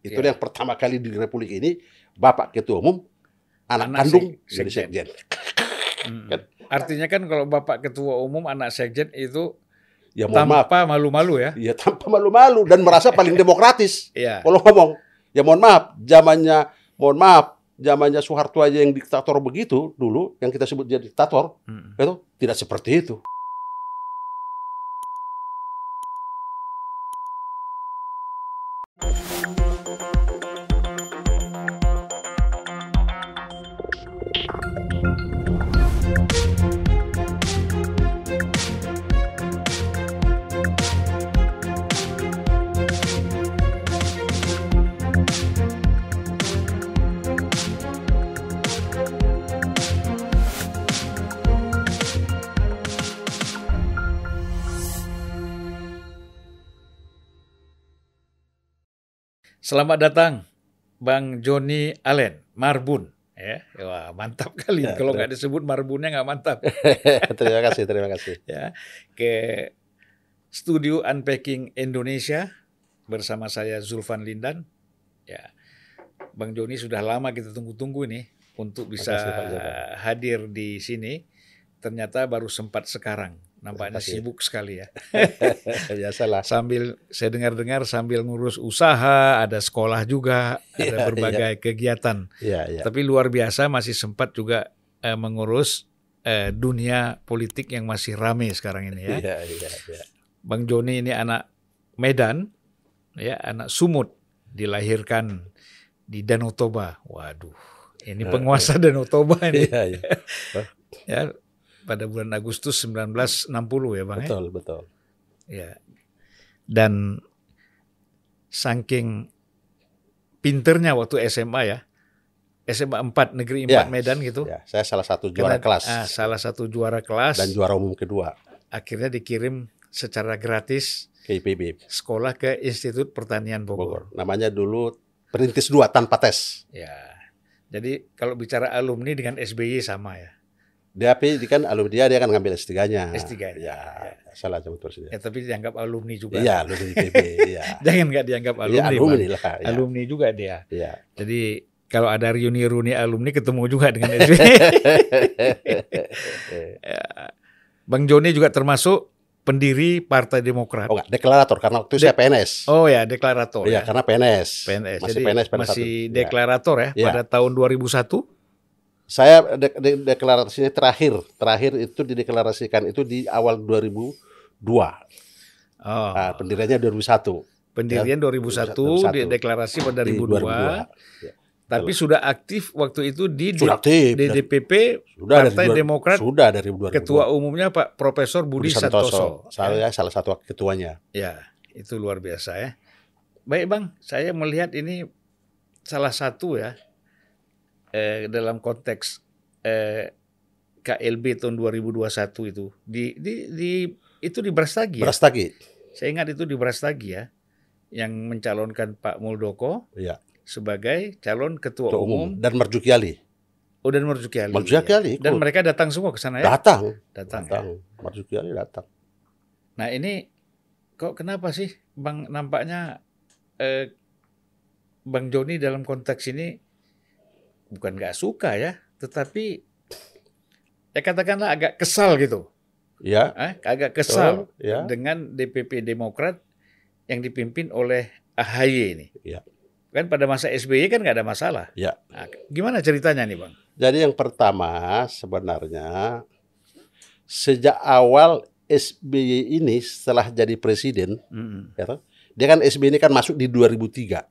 Itu Iya. yang pertama kali di Republik ini Bapak Ketua Umum anak, Anak kandung sek- jadi sekjen. Mm. Kan? Artinya kan kalau Bapak Ketua Umum anak sekjen itu Ya tanpa malu-malu ya. ya tanpa malu-malu dan merasa paling demokratis. Iya. Kalau ngomong, ya mohon maaf, zamannya mohon maaf, zamannya Soeharto aja yang diktator begitu dulu, yang kita sebut dia diktator, Mm. itu tidak seperti itu. Selamat datang Bang Joni Allen Marbun. Ya, wah mantap kali. Ya, Kalau nggak disebut Marbunnya nggak mantap. terima kasih, terima kasih. ya ke studio Unpacking Indonesia bersama saya Zulfan Lindan. Ya, Bang Joni sudah lama kita tunggu-tunggu nih untuk bisa Zulfan. hadir di sini. Ternyata baru sempat sekarang. Nampaknya kasih. sibuk sekali ya. Biasalah. Sambil saya dengar-dengar sambil ngurus usaha, ada sekolah juga, ada Iya, berbagai kegiatan. Iya, iya. Tapi luar biasa masih sempat juga eh, mengurus eh, dunia politik yang masih rame sekarang ini ya. Iya, iya, iya. Bang Joni ini anak Medan, ya anak Sumut, dilahirkan di Danau Toba. Waduh, ini Eh, penguasa Danau Toba ini. Iya, iya. Ya, pada bulan Agustus 1960 ya bang. ya? Betul, betul. Ya. Dan saking pinternya waktu SMA ya, SMA 4 Negeri 4 Ya, Medan gitu. Ya, saya salah satu juara Karena, kelas ah, salah satu juara kelas. dan juara umum kedua akhirnya dikirim secara gratis ke IPB sekolah ke Institut Pertanian Bogor. Bogor. Namanya dulu Perintis 2 tanpa tes. Ya. Jadi kalau bicara alumni dengan SBY sama ya. Dia tapi kan alumni dia dia kan ngambil S3-nya. S3-nya, Ya, ya. salah cuma terus Ya tapi dianggap alumni juga. Iya, alumni IPB, iya. Jangan nggak dianggap Iya, alumni. alumni Bang. lah. ya. Alumni juga dia. Iya. Jadi kalau ada reuni-reuni alumni ketemu juga dengan SBY. Ya. Bang Joni juga termasuk pendiri Partai Demokrat. Oh enggak, deklarator karena waktu itu saya PNS. Oh ya, deklarator. Iya, ya. karena PNS. PNS. Masih Jadi PNS pada masih saat itu. Ya. deklarator ya Iya. pada tahun 2001. Saya de de deklarasinya terakhir, terakhir itu dideklarasikan itu di awal 2002. Oh. Nah, pendiriannya 2001. Pendirian 2001, 2001. di deklarasi pada Di 2002, 2002. Ya. tapi sudah aktif waktu itu di Sudah aktif. di DPP sudah Partai dari dua- Demokrat, Sudah dari 2002. ketua umumnya Pak Profesor Budi, Santoso. Saya salah satu ketuanya. Ya, itu luar biasa ya. Baik Bang, saya melihat ini salah satu ya eh, dalam konteks eh, KLB tahun 2021 itu di di, di itu di Brastagi ya. Brastagi. Saya ingat itu di Brastagi ya yang mencalonkan Pak Muldoko Iya. sebagai calon ketua, Ketua umum, umum dan Marzuki Ali. Oh dan Marzuki Ali. Marzuki Ali Dan ikut. mereka datang semua ke sana ya? Datang. Datang. ya. Datang. Marzuki Ali datang. Nah ini kok kenapa sih Bang nampaknya eh, Bang Joni dalam konteks ini bukan nggak suka ya, tetapi ya katakanlah agak kesal gitu, Ya. eh, agak kesal Betul, ya. dengan DPP Demokrat yang dipimpin oleh AHY ini. Ya. Kan pada masa SBY kan nggak ada masalah. Ya. Nah, gimana ceritanya nih Bang? Jadi yang pertama sebenarnya sejak awal SBY ini setelah jadi presiden, Mm, ya toh, dia kan SBY ini kan masuk di 2003,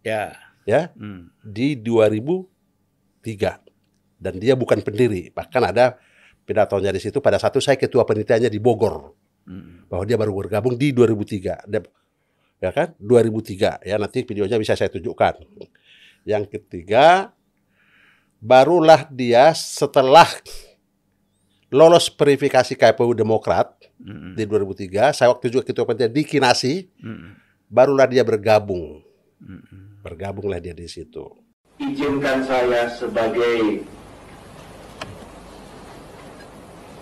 Ya. ya, Mm. di 2003 dan dia bukan pendiri, bahkan ada pidatonya di situ pada satu saya ketua penelitiannya di Bogor Mm. bahwa dia baru bergabung di 2003, Dia- ya kan, 2003 ya nanti videonya bisa saya tunjukkan. Yang ketiga barulah dia setelah lolos verifikasi KPU Demokrat Mm. di 2003, saya waktu juga ketua panitia di Kinasi, Mm. barulah dia bergabung. Mm. Bergabunglah dia di situ. Izinkan saya sebagai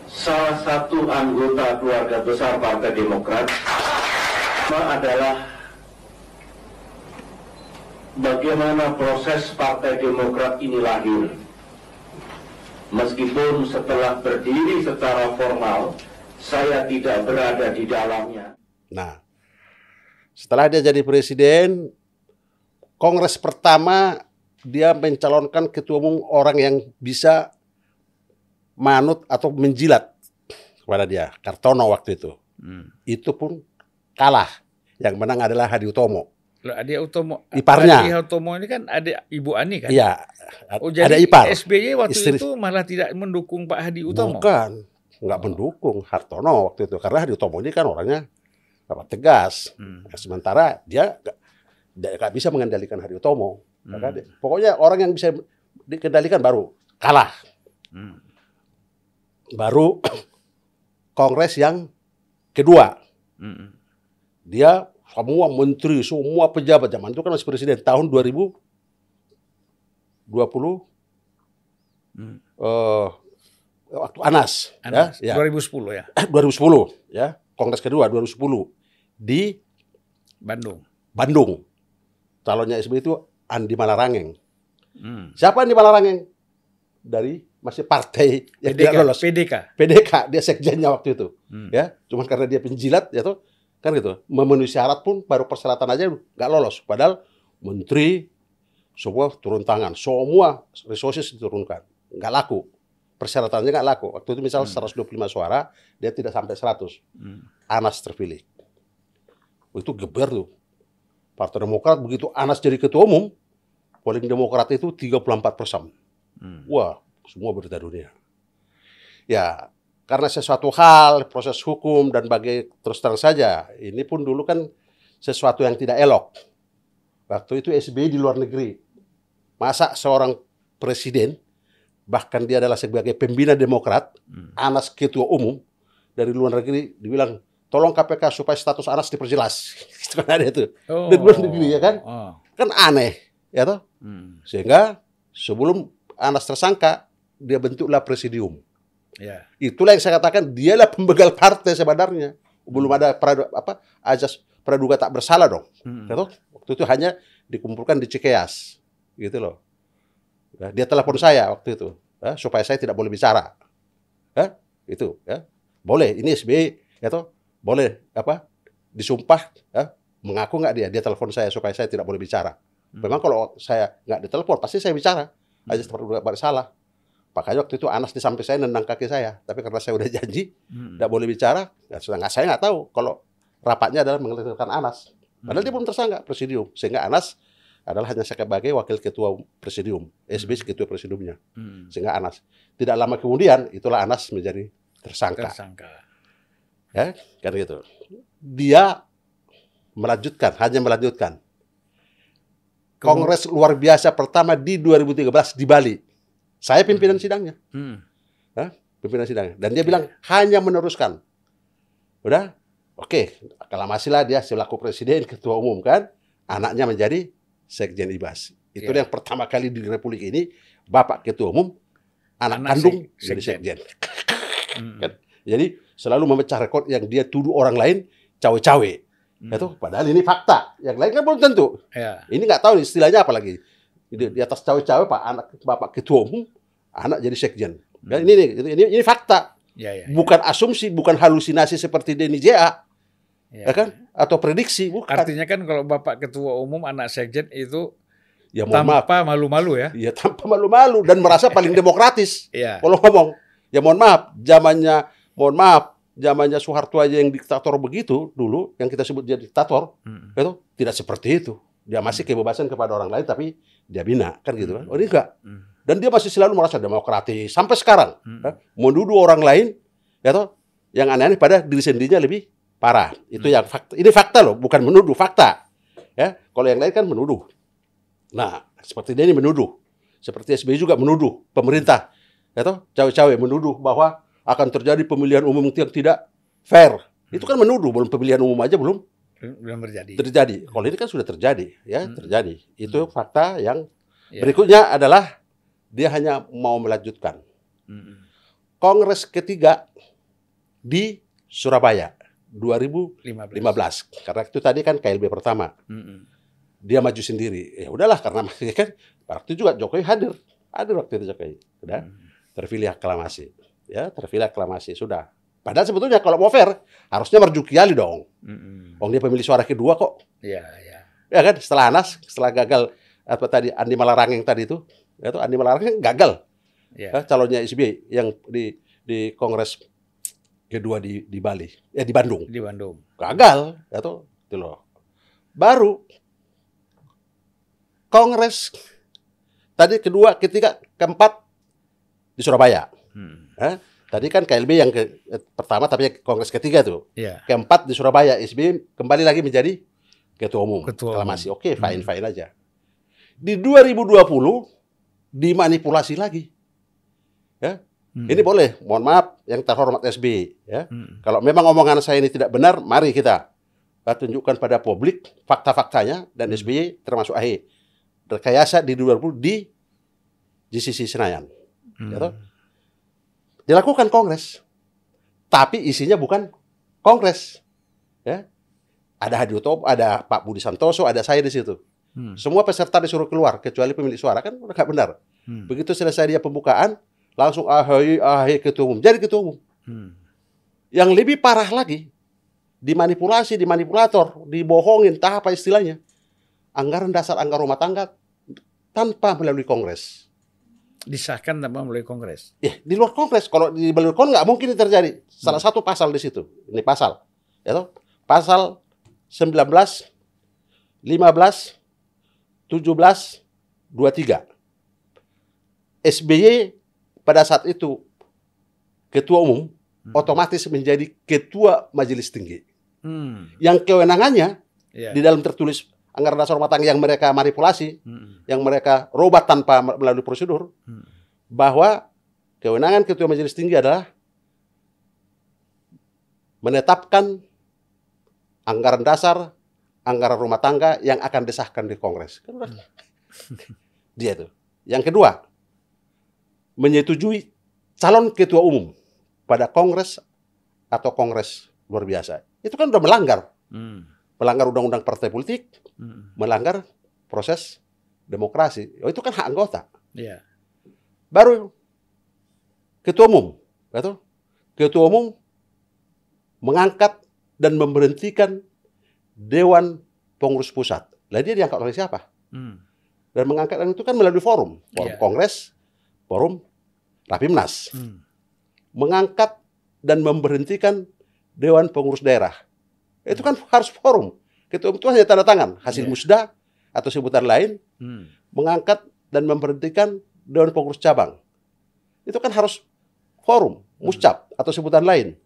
salah satu anggota keluarga besar Partai Demokrat adalah bagaimana proses Partai Demokrat ini lahir. Meskipun setelah berdiri secara formal, saya tidak berada di dalamnya. Nah, setelah dia jadi presiden, kongres pertama dia mencalonkan ketua umum orang yang bisa manut atau menjilat kepada dia, Kartono waktu itu. Hmm. Itu pun kalah. Yang menang adalah Hadi Utomo. Loh, Adi Utomo, Iparnya. Adi Utomo ini kan ada Ibu Ani kan? Iya, Oh, jadi ada ipar. SBY waktu Istri- itu malah tidak mendukung Pak Hadi Utomo. Bukan, nggak mendukung Hartono waktu itu karena Hadi Utomo ini kan orangnya apa, tegas. Hmm. Sementara dia nggak bisa mengendalikan Hadi Utomo. Kan? Hmm. Pokoknya orang yang bisa dikendalikan baru kalah. Hmm. Baru Kongres yang kedua Hmm. dia semua menteri, semua pejabat zaman itu kan masih presiden tahun 2020 Hmm. eh, waktu Anas, Anas, ya, ya 2010 ya, 2010 ya Kongres kedua 2010 di Bandung. Bandung. Calonnya SBY itu Andi Malarangeng. Hmm. Siapa Andi Malarangeng? Dari masih partai yang PDK, tidak lolos. PDK. PDK, dia sekjennya waktu itu. Hmm. Ya, cuman karena dia penjilat ya tuh kan gitu. Memenuhi syarat pun baru persyaratan aja nggak lolos. Padahal menteri semua turun tangan, semua resources diturunkan. Nggak laku. Persyaratannya nggak laku. Waktu itu misal Hmm. 125 suara, dia tidak sampai 100. Hmm. Anas terpilih. Itu geber tuh. Partai Demokrat begitu Anas jadi ketua umum, polling Demokrat itu 34 persen. Hmm. Wah, semua berita dunia. Ya, karena sesuatu hal, proses hukum dan bagai terus terang saja, ini pun dulu kan sesuatu yang tidak elok. Waktu itu SBY di luar negeri. Masa seorang presiden, bahkan dia adalah sebagai pembina Demokrat, Hmm. Anas ketua umum dari luar negeri dibilang tolong KPK supaya status Anas diperjelas. Ada itu. Oh. Dan negeri, ya kan? Oh. Kan aneh, ya toh? Hmm. Sehingga sebelum Anas tersangka, dia bentuklah presidium. Ya. Itulah yang saya katakan dialah pembegal partai sebenarnya. Belum ada pradu, apa ajas praduga tak bersalah dong. Hmm. Ya toh? Waktu itu hanya dikumpulkan di Cikeas, gitu loh. Ya, dia telepon saya waktu itu, ya, supaya saya tidak boleh bicara. Ya, itu, ya. Boleh, ini SBY, ya toh? Boleh apa? Disumpah, ya, mengaku nggak dia? Dia telepon saya supaya saya tidak boleh bicara. Hmm. Memang kalau saya nggak ditelepon, pasti saya bicara. Aja praduga bersalah. Makanya waktu itu Anas di samping saya nendang kaki saya. Tapi karena saya udah janji, Hmm. tidak boleh bicara, ya sudah nggak saya nggak tahu kalau rapatnya adalah mengelirkan Anas. Padahal dia belum tersangka presidium, sehingga Anas adalah hanya sebagai wakil ketua presidium, SB ketua presidiumnya, Hmm. sehingga Anas. Tidak lama kemudian itulah Anas menjadi tersangka, Tersangka. kan gitu. Dia melanjutkan, hanya melanjutkan. Kongres luar biasa pertama di 2013 di Bali. Saya pimpinan sidangnya. Hmm. pimpinan sidangnya. Dan dia bilang hanya meneruskan. Udah, oke, aklamasilah dia selaku presiden, ketua umum kan, anaknya menjadi sekjen IBAS. Itu Iya. yang pertama kali di Republik ini, bapak ketua umum, anak, Anak kandung sek- jadi sekjen. sekjen. Hmm. Kan? Jadi selalu memecah rekor yang dia tuduh orang lain cawe-cawe. Hmm. Itu padahal ini fakta. Yang lain kan belum tentu. Ya. Ini nggak tahu istilahnya apa lagi. Di, di atas cawe-cawe Pak anak bapak ketua umum, anak jadi sekjen. Dan ini, nih, ini ini fakta. Ya, ya. bukan asumsi, bukan halusinasi seperti Denny JA, ya. ya kan? Atau prediksi, bukan. Artinya kan kalau Bapak Ketua Umum anak sekjen itu ya mohon maaf, tanpa malu-malu ya. ya tanpa malu-malu dan merasa paling demokratis. Iya. Kalau ngomong, ya mohon maaf, zamannya, mohon maaf, zamannya Soeharto aja yang diktator begitu dulu, yang kita sebut dia diktator, Hmm. itu tidak seperti itu. Dia masih kebebasan kepada orang lain, tapi dia bina, kan gitu kan? Oh ini enggak. Hmm. Dan dia masih selalu merasa demokratis sampai sekarang. Hmm. Ya, menuduh orang lain ya toh yang aneh-aneh pada diri sendirinya lebih parah itu Hmm. yang fakta ini fakta loh bukan menuduh fakta ya kalau yang lain kan menuduh nah seperti dia ini menuduh seperti SBY juga menuduh pemerintah ya toh cawe-cawe menuduh bahwa akan terjadi pemilihan umum yang tidak fair itu kan menuduh belum pemilihan umum aja belum Belum terjadi. terjadi kalau ini kan sudah terjadi ya Hmm. terjadi itu fakta yang Ya. berikutnya adalah dia hanya mau melanjutkan Hmm. Kongres ketiga di Surabaya 2015. 15. Karena itu tadi kan KLB pertama. Hmm. dia maju sendiri. Ya udahlah karena kan waktu itu juga Jokowi hadir, hadir waktu itu Jokowi, udah terpilih aklamasi, ya terpilih aklamasi sudah. Padahal sebetulnya kalau mau fair harusnya Marzuki Ali dong. Mm-mm. Wong dia pemilih suara kedua kok. Iya, iya. Ya kan setelah Anas, setelah gagal apa tadi Andi Malarangeng tadi itu, ya itu Andi Malarangeng gagal Iya. ya, calonnya SBY yang di di Kongres kedua di di Bali, ya di Bandung. Di Bandung. Gagal, ya tuh, itu loh. Baru Kongres tadi kedua, ketiga, keempat di Surabaya. Hmm. Tadi kan KLB yang ke, eh, pertama tapi Kongres ketiga tuh. Iya. Keempat di Surabaya, SBY kembali lagi menjadi ketua umum. Ketua Kalau umum. masih oke, fine fine aja. Di 2020 dimanipulasi lagi. Hmm. Ini boleh, mohon maaf yang terhormat SBY ya. Hmm. Kalau memang omongan saya ini tidak benar, mari kita uh, tunjukkan pada publik fakta-faktanya dan SBY termasuk AHY rekayasa di 2020 di GCC Senayan. Hmm. Ya toh? Dilakukan kongres, tapi isinya bukan kongres. Ya. Ada Hadi Utomo, ada Pak Budi Santoso, ada saya di situ. Hmm. Semua peserta disuruh keluar, kecuali pemilik suara kan nggak benar. Hmm. Begitu selesai dia pembukaan, langsung AHY, AHY ketua umum. Jadi ketua umum. Hmm. Yang lebih parah lagi, dimanipulasi, dimanipulator, dibohongin, entah apa istilahnya. Anggaran dasar anggaran rumah tangga tanpa melalui kongres. Disahkan tanpa melalui kongres. Eh, di luar kongres, kalau di melalui kongres nggak mungkin terjadi. Salah satu pasal di situ, ini pasal, ya toh? Pasal 19, 15, 17, 23. SBY pada saat itu ketua umum Hmm. otomatis menjadi ketua majelis tinggi. Hmm. Yang kewenangannya Iya. di dalam tertulis anggaran dasar rumah tangga yang mereka manipulasi, Hmm. yang mereka robah tanpa melalui prosedur, Hmm. bahwa kewenangan ketua majelis tinggi adalah menetapkan anggaran dasar, anggaran rumah tangga yang akan disahkan di Kongres. Kan udah. Dia itu. Yang kedua, menyetujui calon ketua umum pada Kongres atau Kongres luar biasa. Itu kan udah melanggar. Hmm. Melanggar undang-undang partai politik, Hmm. melanggar proses demokrasi. Oh, itu kan hak anggota. Iya. Baru ketua umum, betul? Ketua umum mengangkat dan memberhentikan Dewan Pengurus Pusat. Lah dia diangkat oleh siapa? Hmm. Dan mengangkat itu kan melalui forum, forum Iya. Kongres, forum Rapimnas. Hmm. Mengangkat dan memberhentikan Dewan Pengurus Daerah. Itu kan harus forum. Ketua umum itu hanya tanda tangan, hasil Iya. musda atau sebutan lain Hmm. mengangkat dan memberhentikan Dewan Pengurus Cabang. Itu kan harus forum, muscap atau sebutan lain.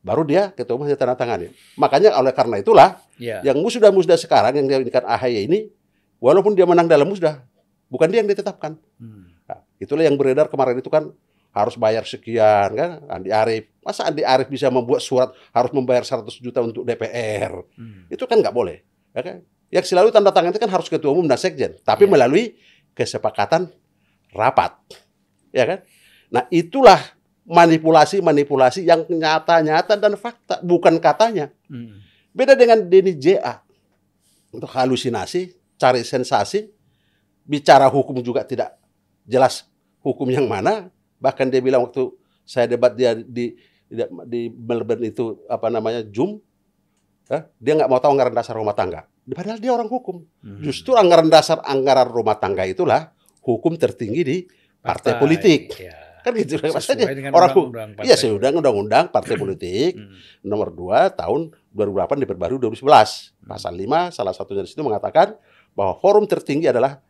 Baru dia ketua umum hanya tanda tangani. Makanya oleh karena itulah Iya. yang musda-musda sekarang yang diinginkan AHY ini, walaupun dia menang dalam musda, bukan dia yang ditetapkan. Hmm. Nah, itulah yang beredar kemarin itu kan harus bayar sekian kan Andi Arief. Masa Andi Arief bisa membuat surat harus membayar 100 juta untuk DPR? Hmm. Itu kan nggak boleh. Ya kan? Yang selalu tanda tangan itu kan harus ketua umum dan sekjen, tapi Iya. melalui kesepakatan rapat. Ya kan? Nah, itulah manipulasi-manipulasi yang nyata-nyata dan fakta, bukan katanya. Hmm. Beda dengan Denny JA. Untuk halusinasi, cari sensasi, bicara hukum juga tidak jelas hukum yang mana. Bahkan dia bilang waktu saya debat dia di di, di Melbourne itu apa namanya Zoom, ya, dia nggak mau tahu anggaran dasar rumah tangga. Padahal dia orang hukum. Hmm. Justru anggaran dasar anggaran rumah tangga itulah hukum tertinggi di partai, politik. Iya. Kan gitu Sesuai maksudnya. Orang hukum. undang-undang partai Iya, sesudah undang-undang partai politik Hmm. nomor 2 tahun 2008 diperbarui 2011. Pasal 5 salah satunya di situ mengatakan bahwa forum tertinggi adalah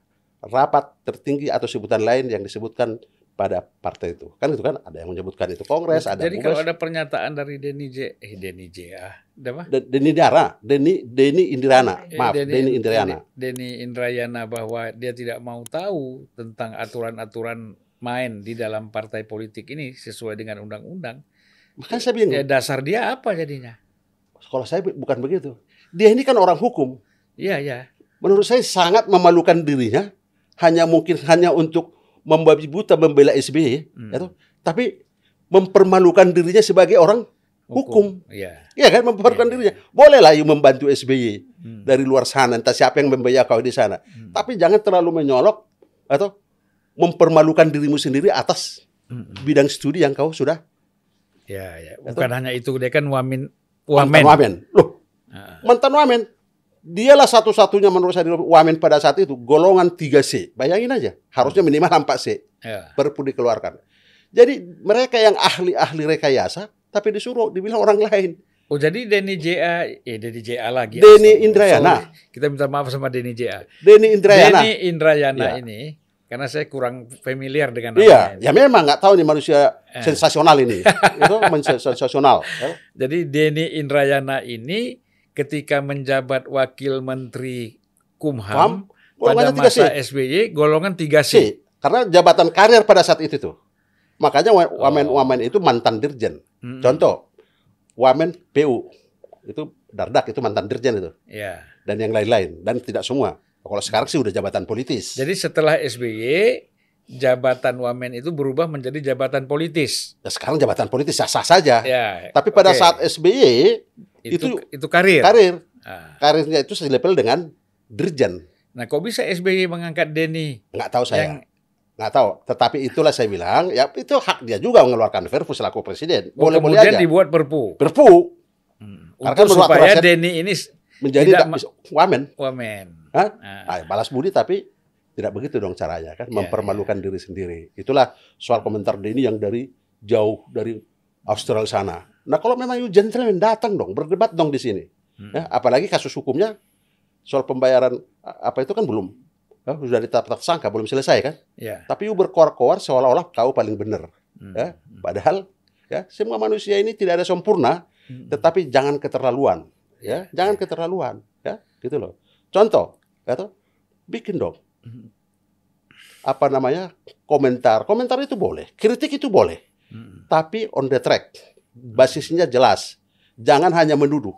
rapat tertinggi atau sebutan lain yang disebutkan pada partai itu. Kan itu kan ada yang menyebutkan itu kongres, ada Jadi kalau kongres. ada pernyataan dari Denny J, eh Denny J ah, apa? De- Denny Dara, Denny Denny Indirana, Eh, maaf, Denny Indrayana. Denny Indrayana bahwa dia tidak mau tahu tentang aturan-aturan main di dalam partai politik ini sesuai dengan undang-undang. Makanya saya bingung. Ya dasar dia apa jadinya? Kalau saya bu- bukan begitu. Dia ini kan orang hukum. Iya, ya. Menurut saya sangat memalukan dirinya hanya mungkin hanya untuk membabi buta membela SBY, Hmm. ya toh. tapi mempermalukan dirinya sebagai orang hukum. Iya. Iya kan mempermalukan Iya, dirinya. Bolehlah you membantu SBY Hmm. dari luar sana, entah siapa yang membayar kau di sana. Hmm. Tapi jangan terlalu menyolok atau mempermalukan dirimu sendiri atas Hmm. bidang studi yang kau sudah Ya, ya. Bukan hanya itu, dia kan wamin, wamen. mantan wamen. Loh, Ah, mantan wamen. Dialah satu-satunya menurut saya di wamen pada saat itu golongan 3C. Bayangin aja, harusnya minimal 4C. ya. Perpu dikeluarkan. Jadi mereka yang ahli-ahli rekayasa tapi disuruh dibilang orang lain. Oh jadi Denny JA, eh Denny JA lagi. Denny Astagfirullah. Indrayana. Sorry. Kita minta maaf sama Denny JA. Denny Indrayana. Denny Indrayana Ya. ini, karena saya kurang familiar dengan namanya. Iya, ya memang nggak tahu nih manusia Eh. sensasional ini. itu men- sensasional. ya. Jadi Denny Indrayana ini ketika menjabat wakil menteri Kumham pada Golongannya 3C. masa SBY golongan 3C. C. Karena jabatan karir pada saat itu tuh. Makanya wa- wamen-wamen itu mantan dirjen. Mm-mm. Contoh, wamen PU itu Dardak itu mantan dirjen itu Ya. dan yang lain-lain dan tidak semua. Kalau sekarang sih udah jabatan politis. Jadi setelah SBY jabatan wamen itu berubah menjadi jabatan politis. Ya, sekarang jabatan politis sah-sah saja. Ya. Tapi pada oke. saat SBY itu itu- itu karir. karir Ah. karirnya itu selevel dengan dirjen. Nah, kok bisa SBY mengangkat Denny Nggak tahu saya. yang Nggak tahu. Tetapi itulah saya bilang, ya itu hak dia juga mengeluarkan Perpu selaku presiden. oh, Boleh-boleh kemudian aja. dibuat perpu Perpu Hmm. Karena untuk kan menurut supaya Denny ini menjadi Tidak wamen. wamen. Hah? Ah. Ah, balas budi tapi tidak begitu dong caranya kan, Ya, mempermalukan diri sendiri. Itulah soal komentar Denny yang dari jauh dari Australia sana. Nah kalau memang you gentleman datang dong, berdebat dong di sini. Hmm. Ya, apalagi kasus hukumnya soal pembayaran apa itu kan belum ya, sudah ditetapkan tersangka belum selesai kan. Ya. Tapi you berkoar-koar seolah-olah kau paling benar. Hmm. Ya. Padahal ya semua manusia ini tidak ada sempurna, Hmm. tetapi jangan keterlaluan. Ya, jangan keterlaluan. Ya, gitu loh. Contoh, ya toh, bikin dong Hmm. apa namanya komentar. Komentar itu boleh, kritik itu boleh, Hmm. tapi on the track, basisnya jelas. Jangan hanya menuduh.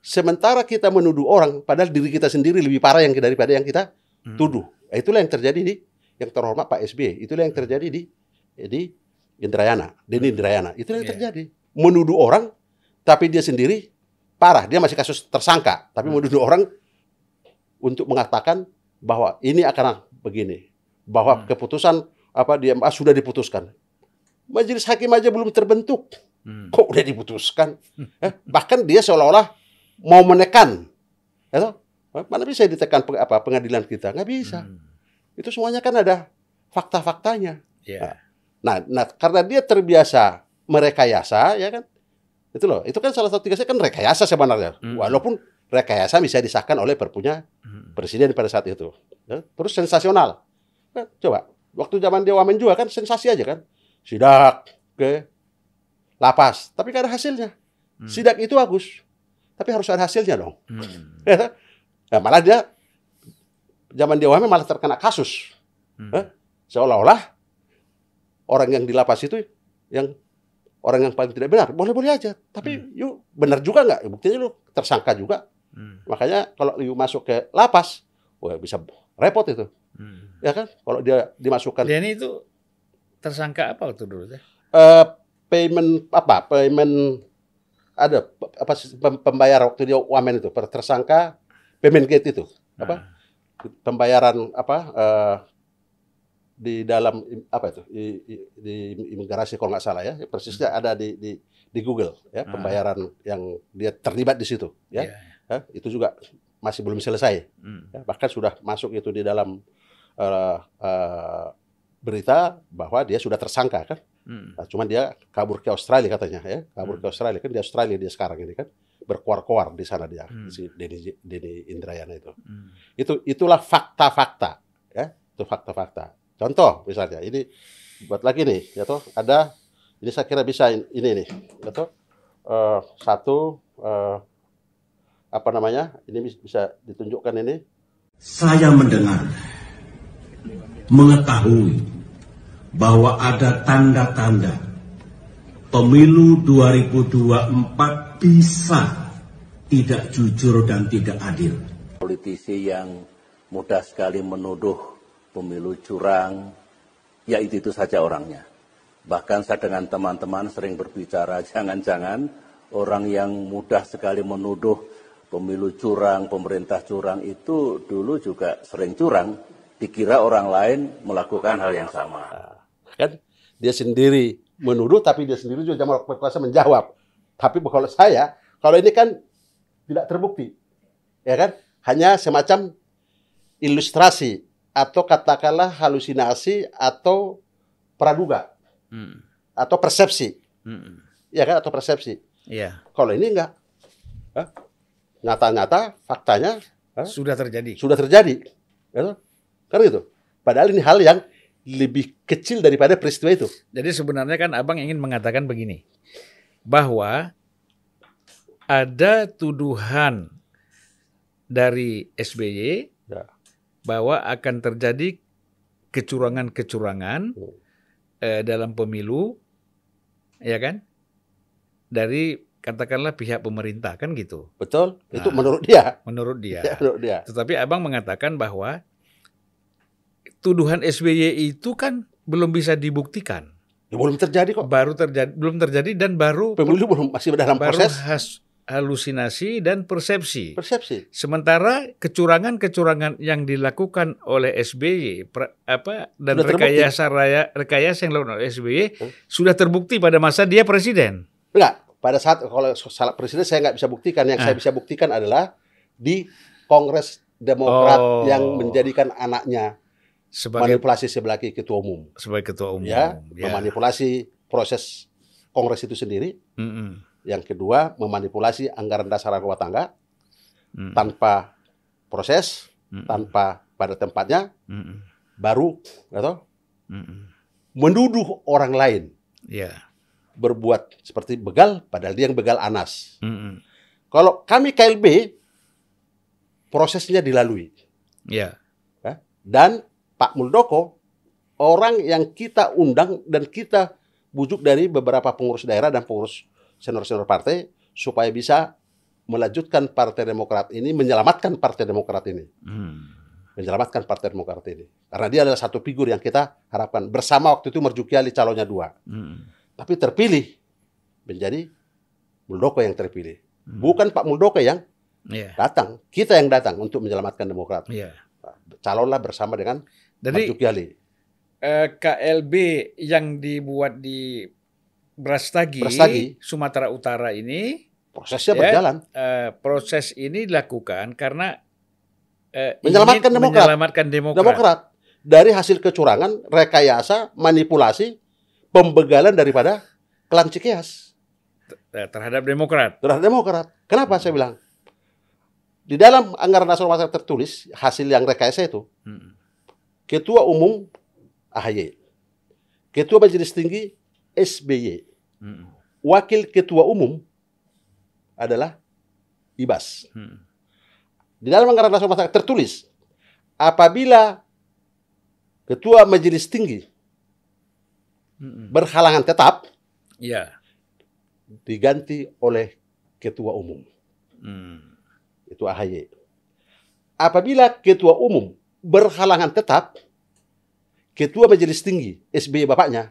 Sementara kita menuduh orang, padahal diri kita sendiri lebih parah yang daripada yang kita tuduh. Nah, Itulah yang terjadi di yang terhormat Pak SBY. Itulah yang terjadi di di Indrayana, Denny Indrayana. Itulah yang Iya. terjadi. Menuduh orang, tapi dia sendiri parah. Dia masih kasus tersangka, tapi Hmm. menuduh orang untuk mengatakan bahwa ini akan begini, bahwa Hmm. keputusan apa dia ah, sudah diputuskan. Majelis hakim aja belum terbentuk, Hmm. kok udah diputuskan? Eh, bahkan dia seolah-olah mau menekan, ya toh? mana bisa ditekan peng- apa pengadilan kita? Nggak bisa. Hmm. Itu semuanya kan ada fakta-faktanya. Ya. Nah, nah karena dia terbiasa merekayasa, ya kan? Itu loh, itu kan salah satu tiga kan rekayasa sebenarnya. Hmm. Walaupun rekayasa bisa disahkan oleh perpunya Hmm. presiden pada saat itu. Ya, Terus sensasional. Nah, coba, waktu zaman dia wamen juga kan sensasi aja kan. Sidak ke lapas, tapi kan ada hasilnya. Hmm. Sidak itu bagus, tapi harus ada hasilnya dong. Hmm. Ya, Nah, malah dia zaman dia malah terkena kasus. Hmm. Seolah-olah orang yang di lapas itu yang orang yang paling tidak benar. Boleh-boleh aja. Tapi yuk benar juga nggak? Buktinya lu tersangka juga. Hmm. Makanya kalau you masuk ke lapas, wah bisa repot itu. Hmm. Ya kan? Kalau dia dimasukkan Denny itu tersangka apa waktu dulu eh, payment apa? Payment ada apa pembayar waktu dia wamen itu per tersangka payment gate itu apa? pembayaran apa eh, di dalam apa itu di, di- imigrasi kalau nggak salah ya persisnya ada di di, di Google ya Ah. pembayaran yang dia terlibat di situ ya Iya. Ya, itu juga masih belum selesai Hmm. ya, bahkan sudah masuk itu di dalam eh, eh, berita bahwa dia sudah tersangka kan Hmm. Nah, cuman dia kabur ke Australia katanya ya kabur Hmm. ke Australia kan di Australia dia sekarang ini kan berkuar-kuar di sana dia Hmm. si Denny Denny Indrayana itu Hmm. itu itulah fakta-fakta ya itu fakta-fakta contoh misalnya ini buat lagi nih ya toh ada ini saya kira bisa in- ini nih ya toh Eh, satu eh, apa namanya ini bis- bisa ditunjukkan ini saya mendengar, mengetahui bahwa ada tanda-tanda pemilu 2024 bisa tidak jujur dan tidak adil. politisi yang mudah sekali menuduh pemilu curang, ya itu, itu saja orangnya. Bahkan saya dengan teman-teman sering berbicara, jangan-jangan orang yang mudah sekali menuduh pemilu curang, pemerintah curang itu dulu juga sering curang, dikira orang lain melakukan hal yang sama. Kan dia sendiri menuduh tapi dia sendiri juga berkuasa menjawab. Tapi kalau saya, kalau ini kan tidak terbukti. Ya kan? Hanya semacam ilustrasi atau katakanlah halusinasi atau praduga Hmm. atau persepsi. Hmm. Ya kan atau persepsi. Iya. Kalau ini enggak. Nyata-nyata faktanya Hah? Sudah terjadi. sudah terjadi. Ya? Kan gitu. Padahal ini hal yang lebih kecil daripada peristiwa itu. Jadi sebenarnya kan Abang ingin mengatakan begini. Bahwa ada tuduhan dari SBY Ya. bahwa akan terjadi kecurangan-kecurangan Hmm. eh, dalam pemilu, ya kan? Dari katakanlah pihak pemerintah kan gitu, Betul? Itu Nah. menurut dia. menurut dia. Ya, menurut dia. Tetapi abang mengatakan bahwa tuduhan SBY itu kan belum bisa dibuktikan, Ya, belum terjadi kok. baru terjadi, belum terjadi dan baru Pemilu belum masih dalam baru proses has- halusinasi dan persepsi. persepsi. Sementara kecurangan-kecurangan yang dilakukan oleh SBY pra- apa dan Sudah terbukti. rekayasa raya rekayasa yang dilakukan oleh SBY Hmm. sudah terbukti pada masa dia presiden. Enggak. Pada saat kalau salah presiden saya nggak bisa buktikan. Yang saya Ah. bisa buktikan adalah di Kongres Demokrat Oh. yang menjadikan anaknya Sebagai manipulasi sebagai ketua umum. sebagai ketua umum. Ya, Ya. memanipulasi proses Kongres itu sendiri. Mm-mm. Yang kedua, memanipulasi anggaran dasar rumah tangga Mm. tanpa proses, Mm-mm. tanpa pada tempatnya, Mm-mm. baru atau Mm-mm. menuduh orang lain Ya. berbuat seperti begal, padahal dia yang begal Anas. Mm-mm. Kalau kami KLB, prosesnya dilalui. Ya. Dan Pak Muldoko, orang yang kita undang dan kita bujuk dari beberapa pengurus daerah dan pengurus senior-senior partai, supaya bisa melanjutkan Partai Demokrat ini, menyelamatkan Partai Demokrat ini. Mm. Menyelamatkan Partai Demokrat ini. Karena dia adalah satu figur yang kita harapkan. Bersama waktu itu Marzuki Ali calonnya dua. Mm. Tapi terpilih menjadi Muldoko yang terpilih. Mm. Bukan Pak Muldoko yang Ya. datang. Kita yang datang untuk menyelamatkan Demokrat. Ya. Calonlah bersama dengan Jadi eh, KLB yang dibuat di Brastagi, Brastagi. Sumatera Utara ini Prosesnya Ya. berjalan. eh, proses ini dilakukan karena eh, Menyelamatkan Demokrat. menyelamatkan Demokrat. Demokrat dari hasil kecurangan, rekayasa, manipulasi, pembegalan daripada klan Cikeas terhadap Demokrat. terhadap Demokrat. Kenapa saya bilang? Di dalam anggaran nasional masyarakat tertulis hasil yang rekayasa itu Mm. Ketua Umum AHY, Ketua Majelis Tinggi SBY, Mm. Wakil Ketua Umum adalah Ibas. Mm. Di dalam anggaran nasional masyarakat tertulis apabila Ketua Majelis Tinggi Mm. berhalangan tetap Ya. diganti oleh Ketua Umum. Mm. Itu AHY. Apabila Ketua Umum berhalangan tetap, Ketua Majelis Tinggi SBY bapaknya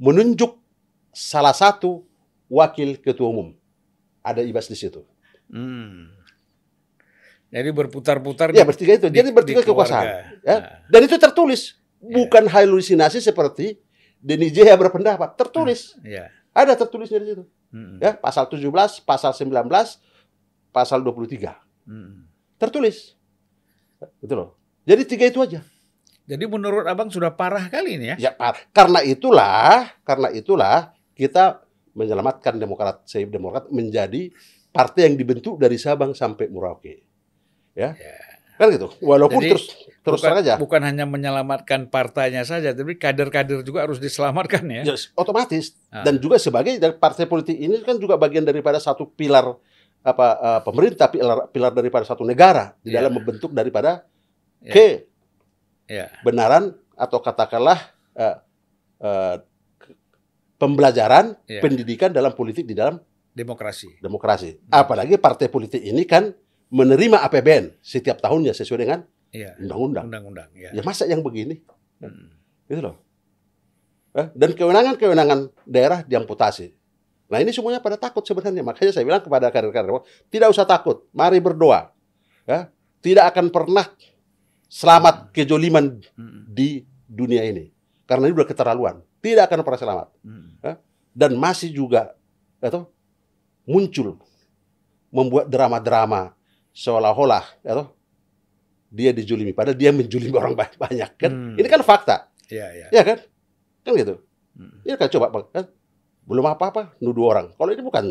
menunjuk salah satu wakil Ketua Umum. Ada Ibas di situ. Mm. Jadi berputar-putar Ya bertiga itu. di- Jadi bertiga di kekuasaan. Ya. Nah. Dan itu tertulis. Bukan halusinasi seperti Denny Jaya berpendapat. Tertulis. Ya. Ada tertulisnya di situ. Mm. Ya, pasal 17, pasal 19, pasal 23. Mm. Tertulis. Gitu loh. Jadi tiga itu aja. Jadi menurut abang sudah parah kali ini ya? Ya, Pak. karena itulah, karena itulah kita menyelamatkan Demokrat, Save Demokrat menjadi partai yang dibentuk dari Sabang sampai Merauke. Ya. Kan gitu. Walaupun Jadi, terus terus bukan, terang aja. bukan hanya menyelamatkan partainya saja, tapi kader-kader juga harus diselamatkan ya. Ya, otomatis Ah. dan juga sebagai dari partai politik ini kan juga bagian daripada satu pilar apa eh, pemerintah pilar pilar daripada satu negara di Ya. dalam membentuk daripada Ya. kebenaran atau katakanlah eh, eh, pembelajaran Ya. pendidikan dalam politik di dalam Demokrasi. demokrasi. Apalagi partai politik ini kan menerima APBN setiap tahunnya sesuai dengan Iya. undang-undang. Undang-undang. Ya. Ya masa yang begini? Hmm. Gitu loh. Eh, Dan kewenangan-kewenangan daerah diamputasi. Nah ini semuanya pada takut sebenarnya. Makanya saya bilang kepada kader-kader tidak usah takut. Mari berdoa. Ya, tidak akan pernah selamat kejoliman Hmm. di dunia ini. Karena ini udah keterlaluan. Tidak akan pernah selamat. Hmm. Dan masih juga atau muncul membuat drama-drama seolah-olah atau dia dijulimi padahal dia menjulimi orang ba- banyak kan. Hmm. Ini kan fakta. Iya, iya. Ya kan? Kan gitu. Hmm. Ini kan coba kan? belum apa-apa nuduh orang. Kalau ini bukan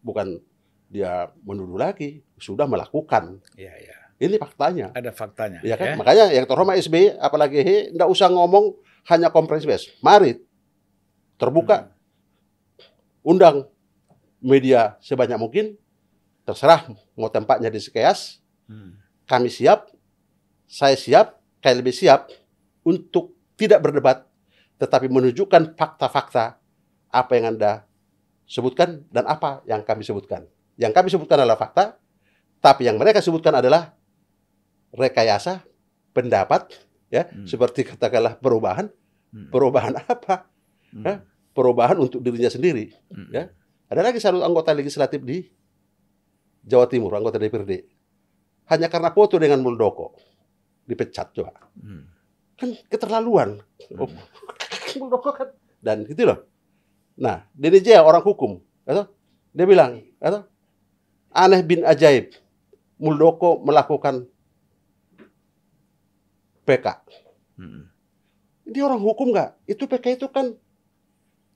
bukan dia menuduh lagi, sudah melakukan. Iya, iya. Ini faktanya. Ada faktanya. Ya kan? Makanya yang terhormat SBY apalagi he enggak usah ngomong hanya komprehensif. bes. Mari terbuka undang media sebanyak mungkin terserah mau tempatnya di Sekeas, Hmm. kami siap, saya siap, KLB siap untuk tidak berdebat tetapi menunjukkan fakta-fakta apa yang Anda sebutkan dan apa yang kami sebutkan. Yang kami sebutkan adalah fakta, tapi yang mereka sebutkan adalah rekayasa, pendapat, ya, Hmm. seperti katakanlah perubahan. Hmm. Perubahan apa? Hmm. Hah? Perubahan untuk dirinya sendiri. Hmm. Ya. Ada lagi satu anggota legislatif di Jawa Timur, anggota DPRD. Hanya karena foto dengan Muldoko dipecat coba. Hmm. Kan keterlaluan. Hmm. Oh, Muldoko kan dan gitu loh. Nah, DDJ orang hukum, atau dia bilang, atau aneh bin ajaib. Muldoko melakukan PK. Hmm. Dia orang hukum nggak? Itu PK itu kan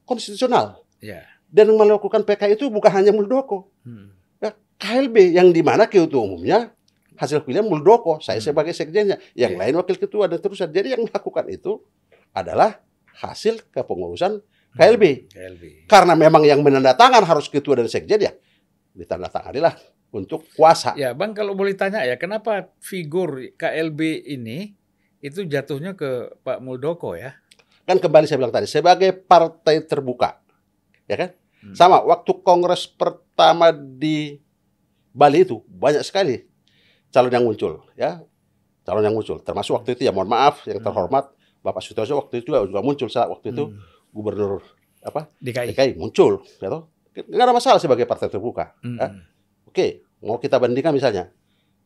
konstitusional. Iya. Dan yang melakukan PK itu bukan hanya Muldoko. Hmm. Ya, KLB yang di mana ketua umumnya hasil pilihan Muldoko, saya Hmm. sebagai sekjennya, yang Iya. lain wakil ketua dan terusnya. Jadi yang melakukan itu adalah hasil kepengurusan KLB. KLB. Karena memang yang menandatangan harus ketua dan sekjen ya ditandatangani lah untuk kuasa. Ya, Bang, kalau boleh tanya ya, kenapa figur KLB ini itu jatuhnya ke Pak Muldoko ya? Kan kembali saya bilang tadi sebagai partai terbuka, ya kan? Hmm. Sama waktu kongres pertama di Bali itu banyak sekali calon yang muncul, ya calon yang muncul. Termasuk waktu itu ya mohon maaf yang Hmm. terhormat Bapak Sutoso waktu itu juga, juga muncul saat waktu itu Hmm. gubernur apa DKI. DKI muncul, ya toh. Nggak ada masalah sebagai partai terbuka. Hmm. ya. Oke, mau kita bandingkan misalnya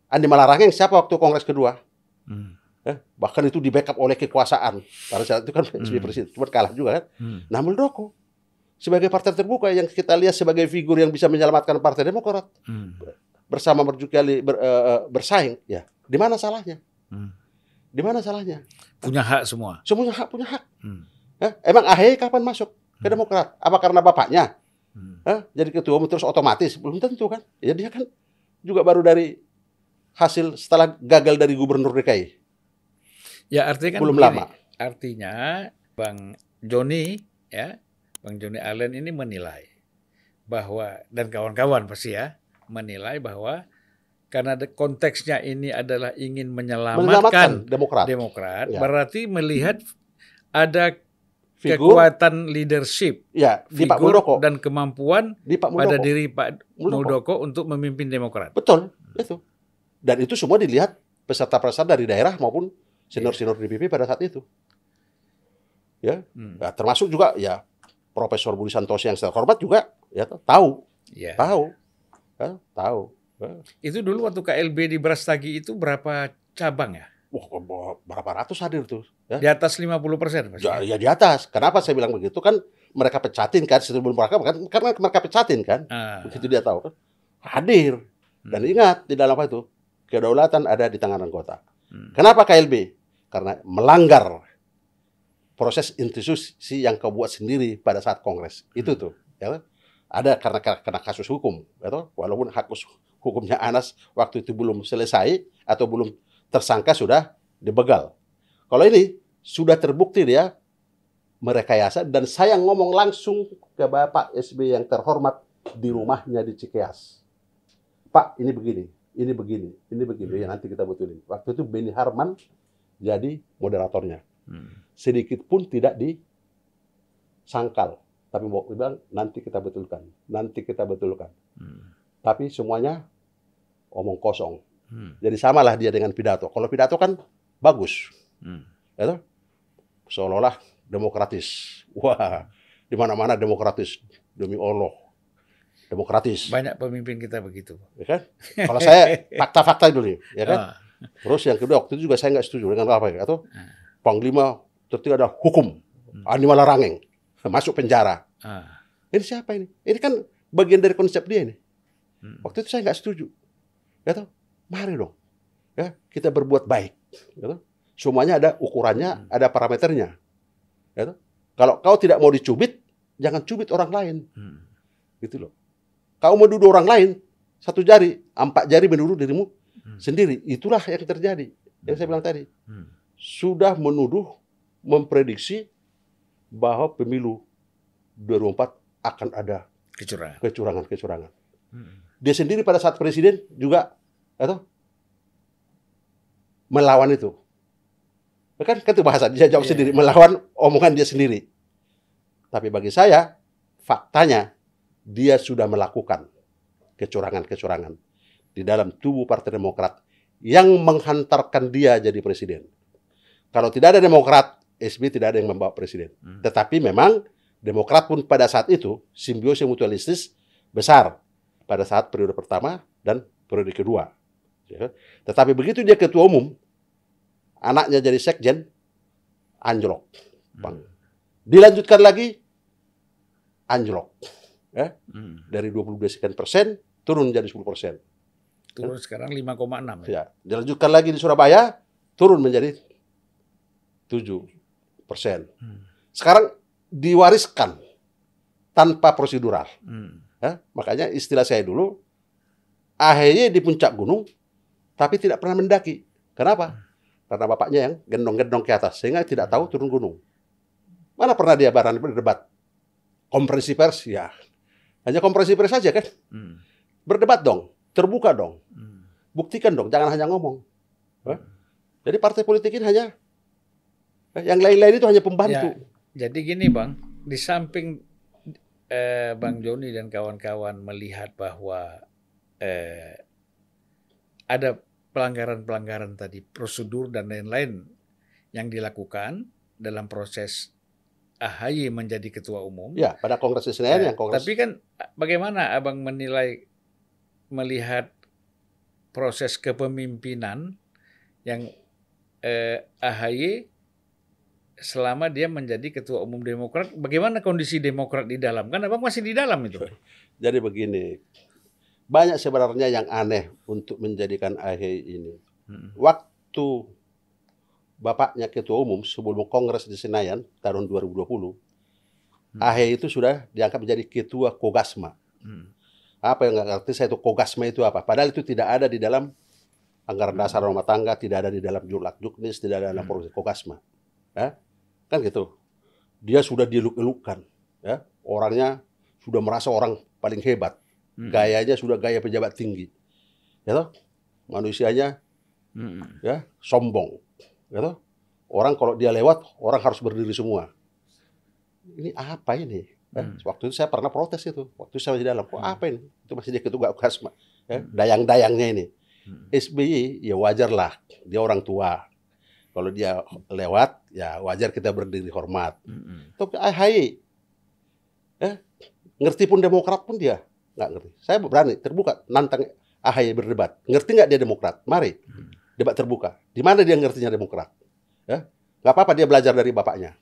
Andi Malarangeng siapa waktu kongres kedua? Hmm. Ya, bahkan itu di backup oleh kekuasaan. Karena saat itu kan Hmm. presiden, cuma kalah juga kan. Hmm. Nah, Muldoko sebagai partai terbuka yang kita lihat sebagai figur yang bisa menyelamatkan Partai Demokrat Hmm. bersama berjugali ber- eh, eh, bersaing, ya. Di mana salahnya? Hmm. Di mana salahnya? Punya hak semua. Semuanya hak punya hak. Hmm. Ya, Emang AHY kapan masuk ke Demokrat? Apa karena bapaknya? Hmm. Hah? Jadi ketua umum terus otomatis? Belum tentu kan. Ya dia kan juga baru dari hasil setelah gagal dari gubernur DKI. Ya artinya kan Belum begini. lama. Artinya Bang Joni ya, Bang Joni Allen ini menilai bahwa dan kawan-kawan pasti ya menilai bahwa karena konteksnya ini adalah ingin Menyelamatkan menyelamatkan Demokrat. Demokrat, Ya. berarti melihat ada Figur kekuatan leadership, ya di Pak figur Muldoko. dan kemampuan Di Pak pada diri Pak Muldoko. Muldoko untuk memimpin Demokrat. Betul, itu. Dan itu semua dilihat peserta-peserta dari daerah maupun senior-senior DPP pada saat itu. Ya, Hmm. Nah, termasuk juga ya Profesor Budi Santoso yang terhormat juga ya tahu, Ya. tahu, ya, tahu. Itu dulu waktu KLB di Brastagi itu berapa cabang ya? Wah, berapa ratus hadir tuh? Ya, Di atas 50 persen pasti. ya, ya di atas. Kenapa saya bilang begitu kan? Mereka pecatin kan sebelum mereka kan karena mereka pecatin kan. Ah. Begitu dia tahu kan hadir. Dan Hmm. ingat di dalam apa itu kedaulatan ada di tangan anggota. Hmm. Kenapa KLB? Karena melanggar proses institusi yang kau buat sendiri pada saat kongres. Itu tuh, ya. Ada karena karena kasus hukum, ya toh? Walaupun hak hukumnya Anas waktu itu belum selesai atau belum tersangka sudah dibegal. Kalau ini sudah terbukti dia merekayasa dan saya ngomong langsung ke Bapak SB yang terhormat di rumahnya di Cikeas. Pak, ini begini, ini begini, ini begini, ya nanti kita betulin. Waktu itu Benny Harman jadi moderatornya. Hmm. Sedikit pun tidak disangkal. Tapi mau bilang nanti kita betulkan, nanti kita betulkan. Hmm. Tapi semuanya omong kosong. Hmm. Jadi samalah dia dengan pidato. Kalau pidato kan bagus, Hmm. ya toh? seolah-olah demokratis. Wah, di mana-mana demokratis demi Allah. Demokratis, Banyak pemimpin kita begitu. ya kan? Kalau saya fakta-fakta dulu ya kan? Ah, Terus yang kedua waktu itu juga saya nggak setuju dengan apa ya? Atau Panglima tertiga ada hukum, animal larangeng, masuk penjara. ah, Ini siapa ini? Ini kan bagian dari konsep dia ini. Hmm. Waktu itu saya nggak setuju. Ya toh? Mari dong. Ya, kita berbuat baik. Ya toh? Semuanya ada ukurannya, ada parameternya. Ya toh? Kalau kau tidak mau dicubit, jangan cubit orang lain. hmm, Gitu loh. Kau mau duduk orang lain, satu jari, empat jari menuduh dirimu Hmm. sendiri. Itulah yang terjadi. Yang saya bilang tadi. hmm. Sudah menuduh, memprediksi bahwa pemilu 2004 akan ada Kecurangan. kecurangan-kecurangan. Hmm. Dia sendiri pada saat presiden juga atau melawan itu. Kan kan itu bahasa dia jawab Iya. sendiri melawan omongan dia sendiri. Tapi bagi saya faktanya dia sudah melakukan kecurangan-kecurangan di dalam tubuh Partai Demokrat yang menghantarkan dia jadi presiden. Kalau tidak ada Demokrat, SBY tidak ada yang membawa presiden. Hmm. Tetapi memang Demokrat pun pada saat itu simbiosis mutualistis besar pada saat periode pertama dan periode kedua. Ya. Tetapi begitu dia ketua umum, anaknya jadi sekjen, anjlok. Bang. Dilanjutkan lagi, anjlok. Ya. Hmm. Dari 22 sekian persen, turun menjadi 10 persen. Turun sekarang 5,6 ya. Ya. Dilanjutkan lagi di Surabaya, turun menjadi 7 persen. Hmm. Sekarang diwariskan tanpa prosedural. Hmm. Ya, makanya istilah saya dulu, AHY di puncak gunung, tapi tidak pernah mendaki. Kenapa? Karena bapaknya yang gendong-gendong ke atas, sehingga tidak tahu turun gunung. Mana pernah dia barang berdebat? Konferensi pers, ya. Hanya konferensi pers saja kan? Hmm. Berdebat dong, terbuka dong, Hmm. buktikan dong, jangan hanya ngomong. Ya. Jadi partai politik ini hanya, yang lain-lain itu hanya pembantu. Jadi gini bang, di samping eh, Bang Joni dan kawan-kawan melihat bahwa eh, ada pelanggaran-pelanggaran tadi, prosedur dan lain-lain yang dilakukan dalam proses AHY menjadi ketua umum. Ya, pada kongres di Senayan Ya, yang kongres Tapi kan bagaimana abang menilai melihat proses kepemimpinan yang eh, AHY selama dia menjadi ketua umum Demokrat, bagaimana kondisi Demokrat di dalam? Kan abang masih di dalam itu. Jadi begini, banyak sebenarnya yang aneh untuk menjadikan AHY ini. Hmm. Waktu bapaknya ketua umum sebelum kongres di Senayan tahun 2020, AHY itu sudah diangkat menjadi ketua Kogasma. Hmm. Apa yang nggak ngerti saya itu Kogasma itu apa? Padahal itu tidak ada di dalam anggaran dasar rumah tangga, tidak ada di dalam julak juknis, tidak ada dalam Hmm. Kogasma. Ya? Kan gitu. Dia sudah dieluk-elukkan. Ya? Orangnya sudah merasa orang paling hebat. Hmm. Gayanya sudah gaya pejabat tinggi. Ya toh? Manusianya Hmm. ya sombong. Toh? Orang kalau dia lewat, orang harus berdiri semua. Ini apa ini? Ya, Hmm. Waktu itu saya pernah protes itu. Waktu saya di dalam, kok apa ini? Itu masih dia ketua Kasma. Ya, dayang-dayangnya ini. Hmm. SBY ya wajar lah, dia orang tua. Kalau dia lewat, ya wajar kita berdiri hormat. Hmm. Tapi AHY, ya, ngerti pun Demokrat pun dia nggak ngerti. Saya berani terbuka nantang AHY berdebat. Ngerti nggak dia Demokrat? Mari debat terbuka. Di mana dia ngertinya Demokrat? Ya, nggak apa-apa dia belajar dari bapaknya.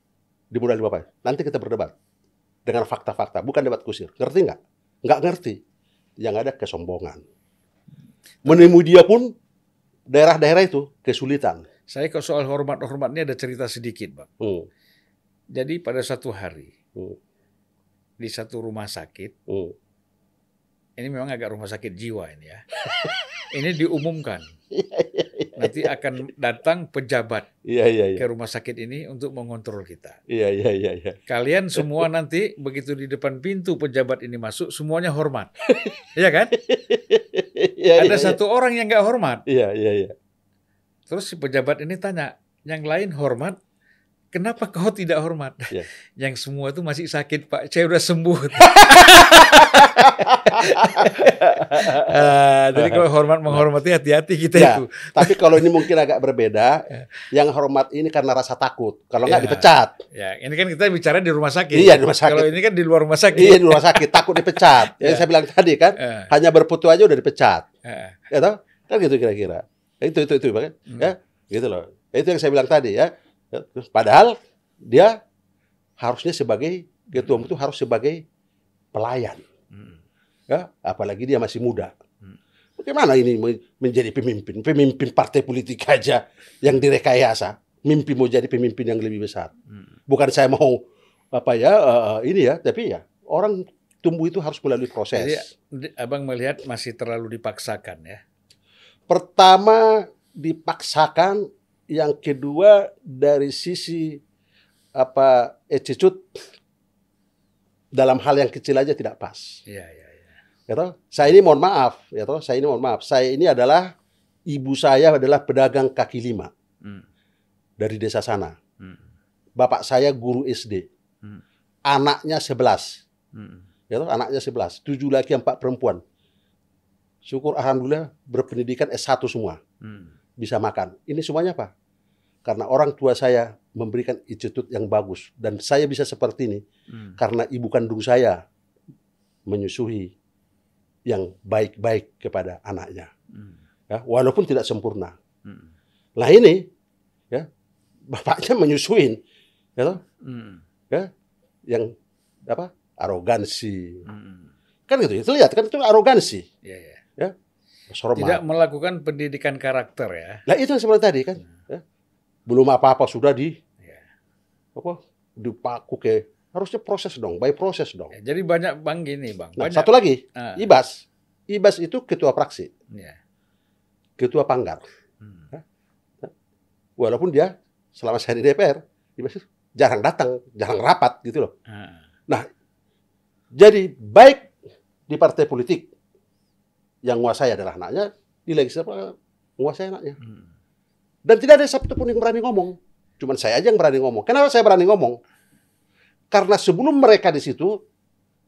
Dimulai dari bapaknya. Nanti kita berdebat dengan fakta-fakta, bukan debat kusir. Ngerti nggak? Nggak ngerti. Yang ada kesombongan. Menemui dia pun daerah-daerah itu kesulitan. Saya ke soal hormat-hormat ini ada cerita sedikit, Bang. Hmm, Jadi pada satu hari hmm, di satu rumah sakit, hmm. ini memang agak rumah sakit jiwa ini ya. ini diumumkan. Nanti akan datang pejabat Iya, iya, iya. ke rumah sakit ini untuk mengontrol kita. Iya, iya, iya, iya. Kalian semua nanti begitu di depan pintu pejabat ini masuk, semuanya hormat. Iya kan? Iya, Ada iya, satu orang yang nggak hormat. Iya, iya, iya. Terus si pejabat ini tanya, yang lain hormat, kenapa kau tidak hormat? Ya. Yang semua itu masih sakit Pak, saya udah sembuh. Ah, jadi kalau hormat menghormati hati-hati kita Ya, itu. tapi kalau ini mungkin agak berbeda. Yang hormat ini karena rasa takut. Kalau nggak Ya. dipecat. Ya, ini kan kita bicara di rumah sakit. Iya, di rumah sakit. Kalau ini kan di luar rumah sakit. Iya di rumah sakit takut dipecat. Yang Ya. saya bilang tadi kan, Eh, hanya berfoto aja udah dipecat. eh, Ya toh? Kan gitu kira-kira. Itu itu itu kan. Hmm. Ya, gitu loh. Itu yang saya bilang tadi ya. Ya, Padahal dia harusnya sebagai ketua umum itu harus sebagai pelayan. Hmm. Ya, apalagi dia masih muda. Hmm. Bagaimana ini me- menjadi pemimpin? Pemimpin partai politik aja yang direkayasa. Mimpi mau jadi pemimpin yang lebih besar. Hmm. Bukan saya mau apa ya eh, ini ya, tapi ya orang tumbuh itu harus melalui proses. Jadi di- abang melihat masih terlalu dipaksakan ya. Pertama dipaksakan, yang kedua dari sisi apa attitude dalam hal yang kecil aja tidak pas. Iya, iya, iya. Ya toh? Saya ini mohon maaf, ya toh? Saya ini mohon maaf. Saya ini adalah ibu saya adalah pedagang kaki lima Hmm. dari desa sana. Hmm. Bapak saya guru SD. Hmm. Anaknya 11. Hmm. Ya toh? Anaknya 11. Tujuh laki, empat perempuan. Syukur alhamdulillah berpendidikan S1 semua. Hmm. Bisa makan. Ini semuanya apa? Karena orang tua saya memberikan attitude yang bagus dan saya bisa seperti ini Hmm. karena ibu kandung saya menyusui yang baik-baik kepada anaknya. Hmm. Ya, walaupun tidak sempurna. Hmm. Lah ini ya bapaknya menyusuin ya Hmm. yang apa? arogansi. Hmm. Kan gitu. Itu lihat kan itu arogansi. Iya, iya. Hormat. Tidak melakukan pendidikan karakter ya. Lah itu sebenarnya tadi kan. ya. Belum apa-apa sudah di Iya. apa? dipaku ke harusnya proses dong, by proses dong. Ya, Jadi banyak bang gini bang. Nah, Banyak. satu lagi, Ah, Ibas. Ibas itu ketua praksi, iya. ketua panggar. Hmm. Walaupun dia selama saya di DPR, Ibas itu jarang datang, jarang rapat gitu loh. Ah, Jadi baik di partai politik yang menguasai adalah anaknya, di legislatif menguasai anaknya. hmm. Dan tidak ada satu pun yang berani ngomong. Cuman saya aja yang berani ngomong. Kenapa saya berani ngomong? Karena sebelum mereka di situ,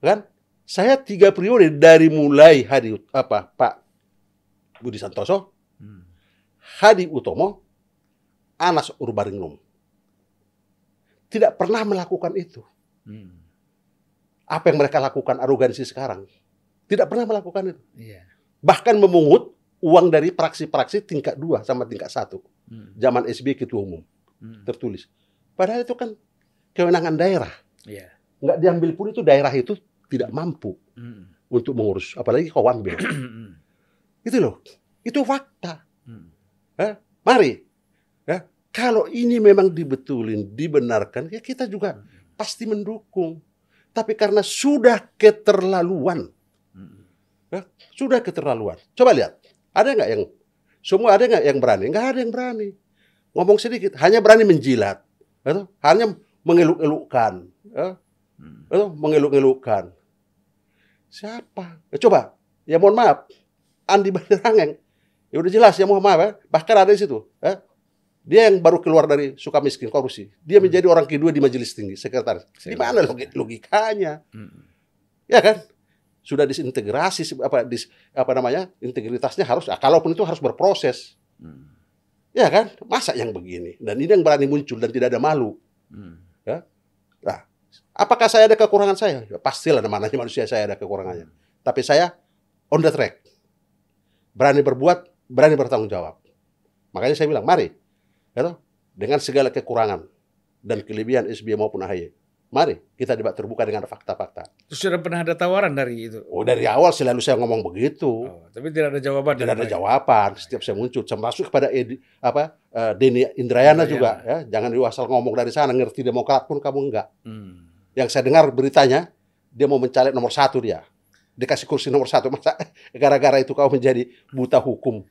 kan, saya tiga periode dari mulai Hadi apa Pak Budi Santoso, Hmm. Hadi Utomo, Anas Urbaningrum. Tidak pernah melakukan itu. Hmm. Apa yang mereka lakukan arogansi sekarang? Tidak pernah melakukan itu. Iya. Bahkan memungut uang dari praksi-praksi tingkat 2 sama tingkat 1. Hmm. Zaman SBY Ketua Umum. Hmm. tertulis. Padahal itu kan kewenangan daerah. Iya. Nggak diambil pun itu daerah itu tidak mampu Hmm. untuk mengurus. Apalagi kawan bel. Hmm. itu loh. Itu fakta. Hmm. Mari. Ya, kalau ini memang dibetulin, dibenarkan, ya kita juga pasti mendukung. Tapi karena sudah keterlaluan, Hmm. Sudah keterlaluan. Coba lihat, ada nggak yang semua ada nggak yang berani? Nggak ada yang berani. Ngomong sedikit, hanya berani menjilat, atau hanya mengeluk-elukkan, ya, Hmm. atau mengeluk-elukkan. Siapa? Ya, coba, ya mohon maaf, Andi Bandarangeng, ya udah jelas ya mohon maaf ya. Bahkan ada di situ, ya. dia yang baru keluar dari suka miskin korupsi, dia menjadi orang kedua di majelis tinggi sekretaris. Di mana logi- logikanya? Hmm. ya kan sudah disintegrasi apa dis, apa namanya integritasnya harus ah, kalaupun itu harus berproses. Hmm. ya kan? Masa yang begini? Dan ini yang berani muncul dan tidak ada malu. Hmm. apakah saya ada kekurangan saya? Ya, pastilah namanya manusia saya ada kekurangannya. Tapi saya on the track. Berani berbuat berani bertanggung jawab. Makanya saya bilang mari ya toh, dengan segala kekurangan dan kelebihan SBY maupun AHY mari kita debat terbuka dengan fakta-fakta Terus sudah pernah ada tawaran dari itu? oh dari awal selalu saya ngomong begitu Oh, tapi tidak ada jawaban. tidak ada mereka. jawaban setiap saya muncul termasuk kepada Edi, apa eh, Denny Indrayana Indrayana. juga ya jangan asal ngomong dari sana ngerti demokrat pun kamu enggak Hmm. yang saya dengar beritanya dia mau mencalek nomor satu dia dikasih kursi nomor satu masa gara-gara itu kau menjadi buta hukum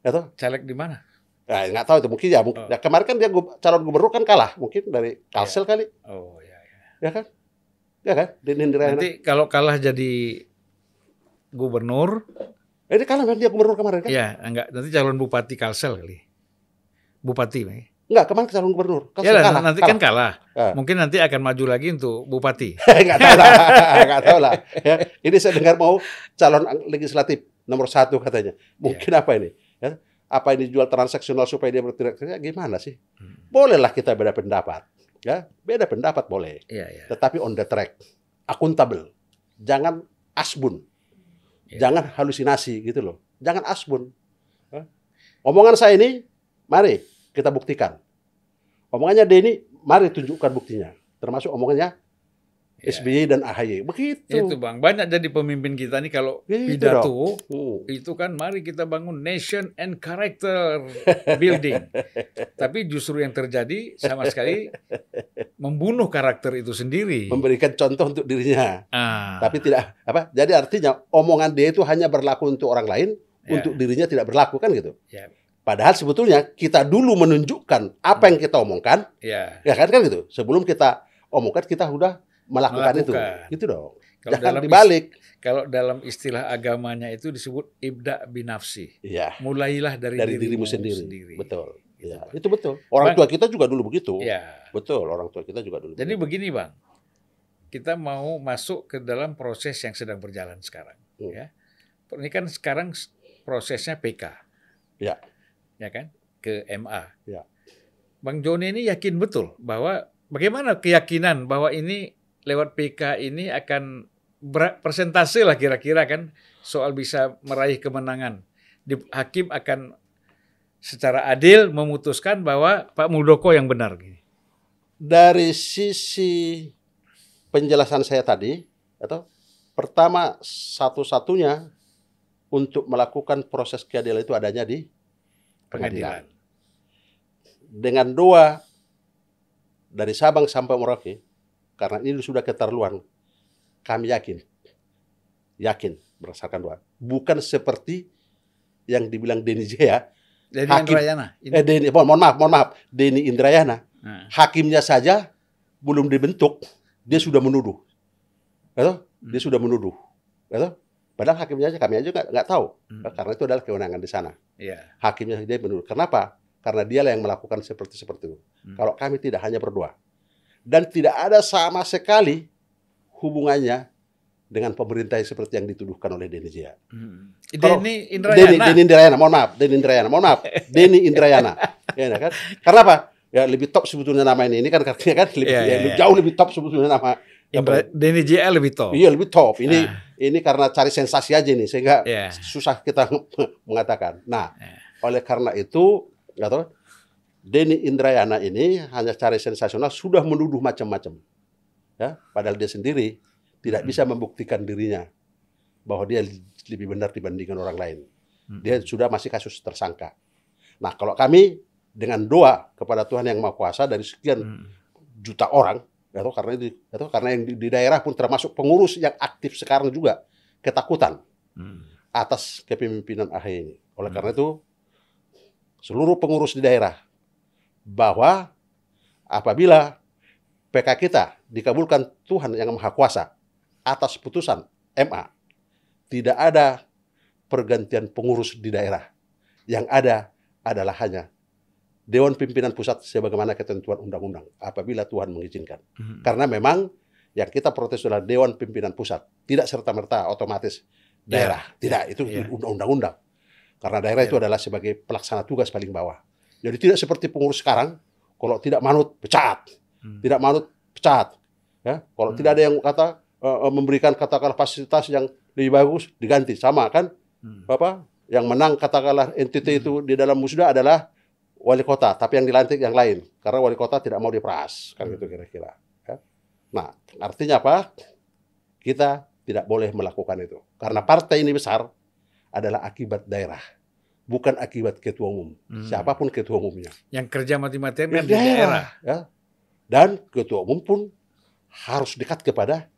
ya toh Caleg di mana? nah, nggak tahu itu mungkin ya mungkin Oh. ya, kemarin kan dia calon gubernur kan kalah mungkin dari Kalsel kali Oh ya. Ya. ya kan ya kan Indrayana Nanti kalau kalah jadi gubernur, eh, dia kalah kan dia gubernur kemarin kan ya enggak nanti calon bupati Kalsel kali. Bupati, Bang. Enggak, kemarin calon gubernur. Kan Ya lah, kalah, nanti kalah. kan kalah. Ah. Mungkin nanti akan maju lagi untuk bupati. Enggak tahu lah, enggak tahu lah. Ya, ini saya dengar mau calon legislatif nomor satu katanya. Mungkin Iya. apa ini? Ya, apa ini jual transaksional supaya dia bertindak? Ya, gimana sih? Hmm. Bolehlah kita beda pendapat. Ya, beda pendapat boleh. Iya, iya. Tetapi on the track, akuntabel. Jangan asbun. Ya. Jangan halusinasi gitu loh. Jangan asbun. Ya. Omongan saya ini, mari kita buktikan. Omongannya Denny, mari tunjukkan buktinya. Termasuk omongannya Ya. SBY dan AHY. Begitu. Itu bang, banyak jadi pemimpin kita nih kalau Gitu pidato Hmm. itu kan mari kita bangun nation and character building. Tapi justru yang terjadi sama sekali membunuh karakter itu sendiri. Memberikan contoh untuk dirinya. Ah, Tapi tidak apa? Jadi artinya omongan dia itu hanya berlaku untuk orang lain, Ya. untuk dirinya tidak berlaku kan gitu. Ya. Padahal sebetulnya kita dulu menunjukkan apa yang kita omongkan, ya. ya kan kan gitu. Sebelum kita omongkan kita sudah melakukan, Melakukan. itu. Gitu dong. Kalau Jangan dalam dibalik. Kalau dalam istilah agamanya itu disebut ibda binafsi. Iya. Mulailah dari, Dari dirimu sendiri. Betul. Gitu, Ya, Bang. itu betul. Orang Bang- tua kita juga dulu begitu. Ya. Betul, orang tua kita juga dulu. Jadi begitu. begini bang, kita mau masuk ke dalam proses yang sedang berjalan sekarang. Hmm. Ya, ini kan sekarang prosesnya PK. Ya. Ya kan, ke MA. Ya. Bang Joni ini yakin betul bahwa bagaimana keyakinan bahwa ini lewat PK ini akan persentase lah kira-kira kan soal bisa meraih kemenangan. Di, hakim akan secara adil memutuskan bahwa Pak Muldoko yang benar. Gini. dari sisi penjelasan saya tadi, atau pertama satu-satunya untuk melakukan proses keadilan itu adanya di pengadilan. Pengadilan. Dengan doa dari Sabang sampai Merauke, karena ini sudah keterlaluan, kami yakin, yakin berdasarkan doa, bukan seperti yang dibilang Denny Jaya, Jadi Hakim. Andrayana. Ini, eh Denny, mohon mohon maaf, mohon maaf, Denny Indrayana, Nah, hakimnya saja belum dibentuk, dia sudah menuduh. Gitu? Dia sudah menuduh. Gitu? Padahal hakimnya aja, kami aja nggak nggak tahu. Hmm. Karena itu adalah kewenangan di sana. Iya. Hakimnya dia menuduh. Kenapa? Karena dialah yang melakukan seperti seperti itu. Hmm. Kalau kami tidak hanya berdoa. Dan tidak ada sama sekali hubungannya dengan pemerintah seperti yang dituduhkan oleh Denny Jaya. Hmm. Kalau- Denny Indrayana. Denny Indrayana, mohon maaf, Denny Indrayana, mohon maaf, Denny Indrayana, ya kan? Karena apa? Ya lebih top sebetulnya nama ini, ini kan karena kan lebih, Iya, ya, lebih iya. jauh lebih top sebetulnya nama. Indra, Denny JL lebih top. Iya lebih top. Ini Ah. ini karena cari sensasi aja nih, sehingga Iya. susah kita mengatakan. Nah, Iya. oleh karena itu, nggak tahu, Denny Indrayana ini hanya cari sensasional, sudah menuduh macam-macam. Ya, padahal dia sendiri tidak Hmm. bisa membuktikan dirinya bahwa dia lebih benar dibandingkan orang lain. Hmm. Dia sudah masih kasus tersangka. Nah, kalau kami dengan doa kepada Tuhan yang Maha Kuasa dari sekian Hmm. juta orang, toh, karena itu, toh, karena yang di, di daerah pun termasuk pengurus yang aktif sekarang juga ketakutan Hmm. atas kepemimpinan AHY ini. Oleh karena itu, seluruh pengurus di daerah bahwa apabila PK kita dikabulkan Tuhan yang Maha Kuasa atas putusan MA, tidak ada pergantian pengurus di daerah. Yang ada adalah hanya Dewan Pimpinan Pusat sebagaimana ketentuan undang-undang apabila Tuhan mengizinkan. Hmm. Karena memang yang kita protes adalah Dewan Pimpinan Pusat, tidak serta-merta otomatis daerah. Tidak, itu Ya. undang-undang. Karena daerah Ya. itu adalah sebagai pelaksana tugas paling bawah. Jadi tidak seperti pengurus sekarang, kalau tidak manut pecat, Hmm. tidak manut pecat. Ya, kalau Hmm. tidak ada yang kata eh, memberikan katakanlah fasilitas yang lebih bagus diganti sama kan Hmm. apa yang menang katakanlah entitas itu di dalam musda adalah wali kota tapi yang dilantik yang lain karena wali kota tidak mau diperas kan gitu kira-kira ya. nah artinya apa kita tidak boleh melakukan itu karena partai ini besar adalah akibat daerah bukan akibat ketua umum Hmm. siapa pun ketua umumnya Yang kerja mati-matian Ya, kan di daerah. ya. dan ketua umum pun harus dekat kepada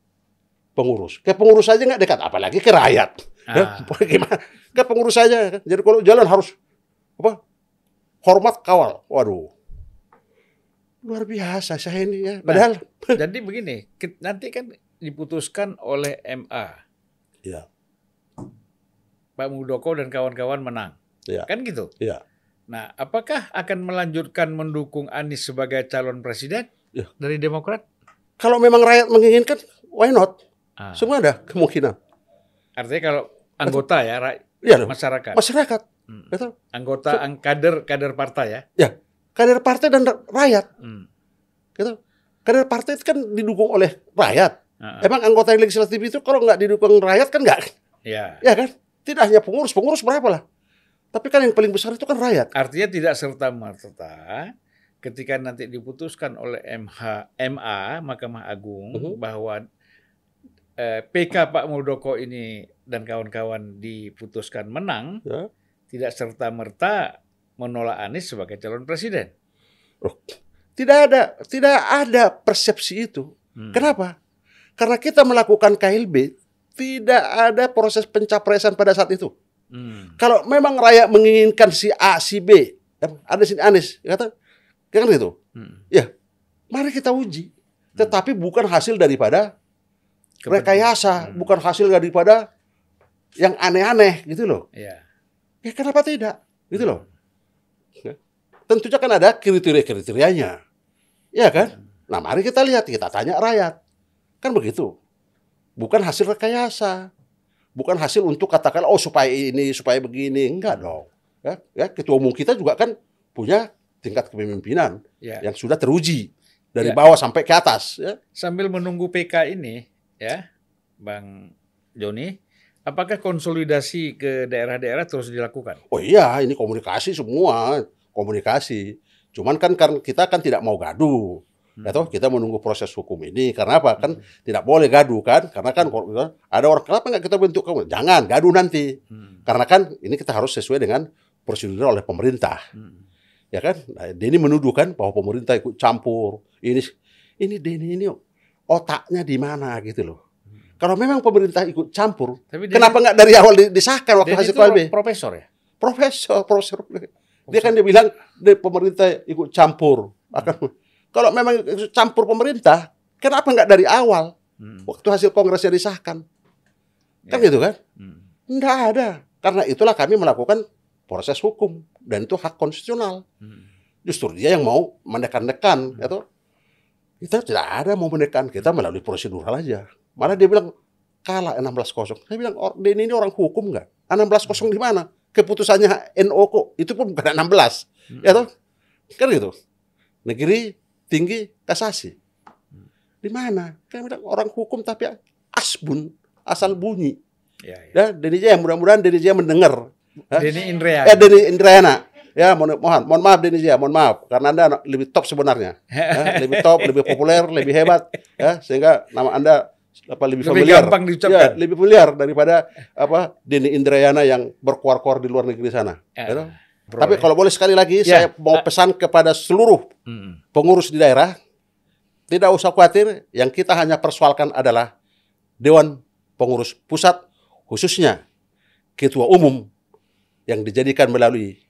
pengurus ke pengurus saja nggak dekat apalagi ke rakyat Ya, Ah. gimana? Ke pengurus saja. Jadi kalau jalan harus apa? Hormat kawal. Waduh. Luar biasa saya ini ya. Padahal Jadi begini, nanti kan diputuskan oleh MA. Iya. Pak Muldoko dan kawan-kawan menang. Iya. Kan gitu. Iya. Nah, apakah akan melanjutkan mendukung Anies sebagai calon presiden Ya. dari Demokrat? Kalau memang rakyat menginginkan, why not? Ah, Semua ada kemungkinan. artinya kalau anggota ya, ra- Iya, loh. masyarakat, masyarakat. Hmm. Gitu. anggota, ang- kader, kader partai ya. Ya, kader partai dan ra- rakyat. Hmm. Gitu. Kader partai itu kan didukung oleh rakyat. Ah, Emang anggota legislatif itu kalau nggak didukung rakyat kan nggak, ya. ya kan? Tidak hanya pengurus, pengurus berapa lah? Tapi kan yang paling besar itu kan rakyat. Artinya tidak serta merta ketika nanti diputuskan oleh MH, MA Mahkamah Agung Mhm. bahwa eh, PK Pak Muldoko ini dan kawan-kawan diputuskan menang, Ya. tidak serta merta menolak Anies sebagai calon presiden. Tidak ada, tidak ada persepsi itu. Hmm. Kenapa? Karena kita melakukan KLB, tidak ada proses pencapresan pada saat itu. Hmm. Kalau memang rakyat menginginkan si A, si B, eh, ada si Anies, kata, kan gitu. Hmm. Mari kita uji. Tetapi bukan hasil daripada rekayasa, Hmm. bukan hasil daripada yang aneh-aneh gitu loh. Ya. Ya kenapa tidak? Gitu loh. Ya. Tentunya kan ada kriteria-kriterianya. Ya kan? Nah mari kita lihat, kita tanya rakyat. Kan begitu. Bukan hasil rekayasa. Bukan hasil untuk katakan, oh supaya ini, supaya begini. Enggak dong. Ya, ya ketua umum kita juga kan punya tingkat kepemimpinan Ya. yang sudah teruji. Dari Ya. bawah sampai ke atas. Ya. Sambil menunggu PK ini, ya, Bang Joni, apakah konsolidasi ke daerah-daerah terus dilakukan? Oh iya, ini komunikasi semua, komunikasi. Cuman kan karena kita kan tidak mau gaduh. Hmm. Ya toh, kita menunggu proses hukum ini karena apa? Kan tidak boleh gaduh kan? Karena kan kalau ada orang kenapa nggak kita bentuk kamu? Jangan gaduh nanti. Hmm. Karena kan ini kita harus sesuai dengan prosedur oleh pemerintah, Hmm. ya kan? Nah, Denny menuduh kan bahwa pemerintah ikut campur. Ini ini Denny ini otaknya di mana gitu loh. Kalau memang pemerintah ikut campur, Tapi Denny- kenapa nggak dari awal di- disahkan waktu hasil itu KLB? profesor ya? profesor, profesor. Dia kan dia bilang dia pemerintah ikut campur. Akan kalau memang campur pemerintah, kenapa nggak dari awal Hmm. waktu hasil kongresnya disahkan? Kan Ya. gitu kan? Hmm. Nggak ada. Karena itulah kami melakukan proses hukum dan itu hak konstitusional. Hmm. Justru dia yang mau menekan-nekan, itu kita tidak ada mau menekan, kita melalui prosedural aja. Malah dia bilang kalah 16-0. Saya bilang, "Or- Denny ini orang hukum nggak? 16-0 di mana? Keputusannya NO kok. Itu pun bukan 16. Ya toh? Kan gitu. Negeri tinggi kasasi. Di mana? Kan bilang orang hukum tapi asbun, asal bunyi. Ya, ya. Ya, Denny Jaya, mudah-mudahan Denny Jaya mendengar. Hah? Denny Indrea. Eh, Denny Indrayana. Ya, mohon, mohon, mohon maaf Denny Jaya, mohon maaf. Karena Anda lebih top sebenarnya. Ya, lebih top, lebih populer, lebih hebat. Ya, sehingga nama Anda apa lebih, Lebih familiar. gampang Ya, diucapkan. lebih familiar daripada apa Denny Indrayana yang berkuar-kuar di luar negeri sana. Ya. Ya? Bro, Tapi ya. kalau boleh sekali lagi, Ya. saya mau pesan kepada seluruh Hmm. pengurus di daerah, tidak usah khawatir, yang kita hanya persoalkan adalah Dewan Pengurus Pusat, khususnya Ketua Umum yang dijadikan melalui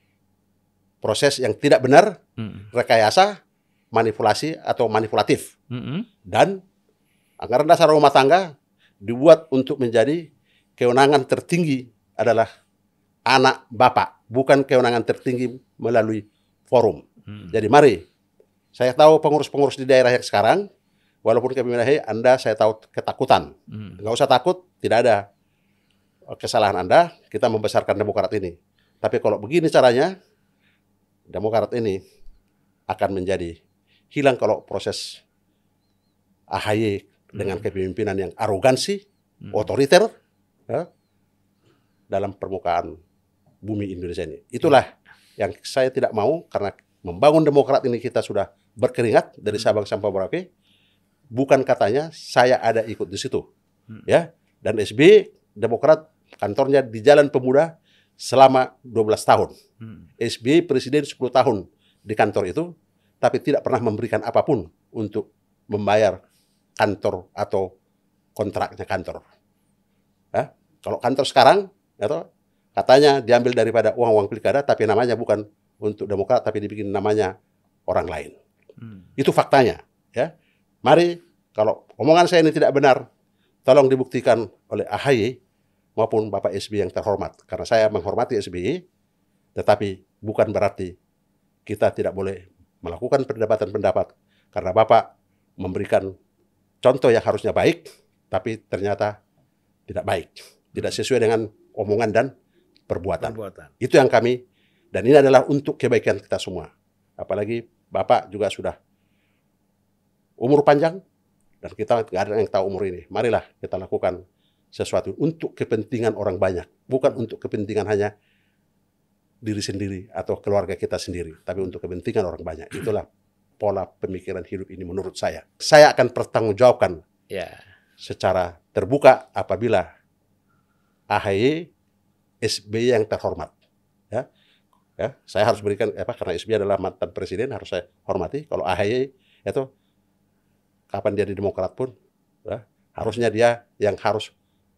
proses yang tidak benar, Hmm. rekayasa, manipulasi atau manipulatif. Hmm. Dan anggaran dasar rumah tangga dibuat untuk menjadi kewenangan tertinggi adalah anak bapak, bukan kewenangan tertinggi melalui forum. Hmm. Jadi mari, saya tahu pengurus-pengurus di daerah yang sekarang, walaupun kami menahi Anda, saya tahu ketakutan. Hmm. Nggak usah takut, tidak ada kesalahan Anda, kita membesarkan Demokrat ini. Tapi kalau begini caranya, Demokrat ini akan menjadi hilang kalau proses AHY dengan kepemimpinan yang arogansi, Hmm. otoriter, ya, dalam permukaan bumi Indonesia ini. Itulah yang saya tidak mau karena membangun Demokrat ini kita sudah berkeringat dari Sabang sampai Merauke. Bukan katanya saya ada ikut di situ, Hmm. ya. Dan SB Demokrat kantornya di Jalan Pemuda selama 12 tahun. Hmm. SBY presiden 10 tahun di kantor itu, tapi tidak pernah memberikan apa pun untuk membayar kantor atau kontraknya kantor. Ya, Kalau kantor sekarang, ya toh, katanya diambil daripada uang-uang pilkada, tapi namanya bukan untuk Demokrat, tapi dibikin namanya orang lain. Hmm. Itu faktanya. Ya, mari kalau omongan saya ini tidak benar, tolong dibuktikan oleh AHY maupun Bapak SBY yang terhormat. Karena saya menghormati SBY, Tetapi bukan berarti kita tidak boleh melakukan perdebatan pendapat karena Bapak memberikan contoh yang harusnya baik, tapi ternyata tidak baik, tidak sesuai dengan omongan dan perbuatan. Perbuatan. Itu yang kami dan ini adalah untuk kebaikan kita semua. Apalagi Bapak juga sudah umur panjang dan kita nggak ada yang tahu umur ini. Marilah kita lakukan sesuatu untuk kepentingan orang banyak, bukan untuk kepentingan hanya diri sendiri atau keluarga kita sendiri, tapi untuk kepentingan orang banyak. Itulah pola pemikiran hidup ini menurut saya. Saya akan pertanggungjawabkan Ya. secara terbuka apabila AHY SBY yang terhormat. Ya. Ya, saya harus berikan apa karena SBY adalah mantan presiden harus saya hormati. Kalau AHY itu kapan dia di Demokrat pun ya, harusnya dia yang harus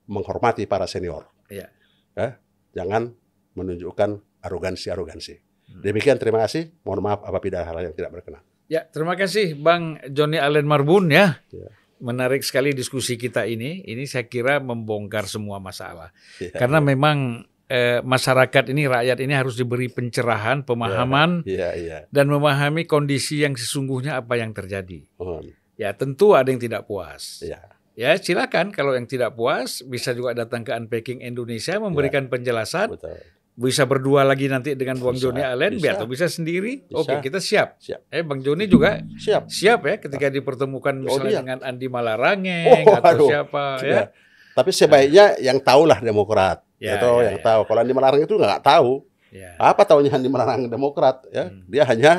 menghormati para senior. Iya. Ya, jangan menunjukkan arogansi-arogansi. Demikian terima kasih. Mohon maaf apabila hal yang tidak berkenan. Ya, terima kasih Bang Joni Allen Marbun ya. Ya. Menarik sekali diskusi kita ini. Ini saya kira membongkar semua masalah. Ya. Karena memang eh, masyarakat ini, rakyat ini harus diberi pencerahan, pemahaman, Iya, iya. dan memahami kondisi yang sesungguhnya apa yang terjadi. Ya, tentu ada yang tidak puas. Iya. Ya, silakan kalau yang tidak puas bisa juga datang ke Unpacking Indonesia memberikan penjelasan. Betul. Bisa berdua lagi nanti dengan Bang Bisa, Joni Allen, bisa. biar atau bisa sendiri. Bisa. Oke, kita siap. Siap. Eh, Bang Joni juga Siap. siap ya ketika dipertemukan Oh, misalnya iya. dengan Andi Malarangeng Oh, atau aduh. siapa ya. Ya. Tapi sebaiknya yang tahulah Demokrat. Ya, atau ya, yang ya. tahu. Kalau Andi Malarang itu nggak tahu. Ya. Apa tahunya Andi Malarang Demokrat? Ya, Hmm. dia hanya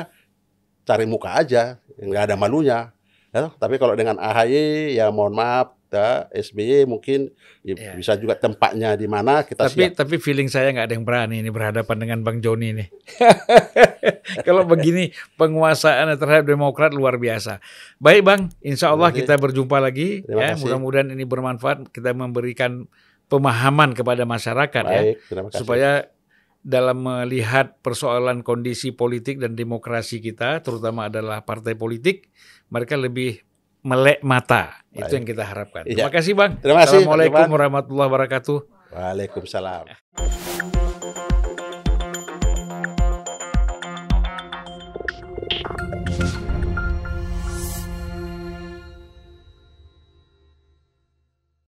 cari muka aja, nggak ada malunya. Ya, tapi kalau dengan AHY, ya mohon maaf, ya, SBY mungkin ya, Ya. bisa juga tempatnya di mana kita Tapi siap. tapi feeling saya nggak ada yang berani ini berhadapan dengan Bang Joni nih. Kalau begini penguasaan terhadap Demokrat luar biasa. Baik Bang, Insya Allah kita berjumpa lagi. Terima ya, mudah-mudahan ini bermanfaat. Kita memberikan pemahaman kepada masyarakat ya, Baik, kasih. supaya dalam melihat persoalan kondisi politik dan demokrasi kita, terutama adalah partai politik, mereka lebih melek mata. Itu Baik. yang kita harapkan. Iya. Terima kasih Bang. Terima kasih, Assalamualaikum warahmatullahi wabarakatuh. Waalaikumsalam.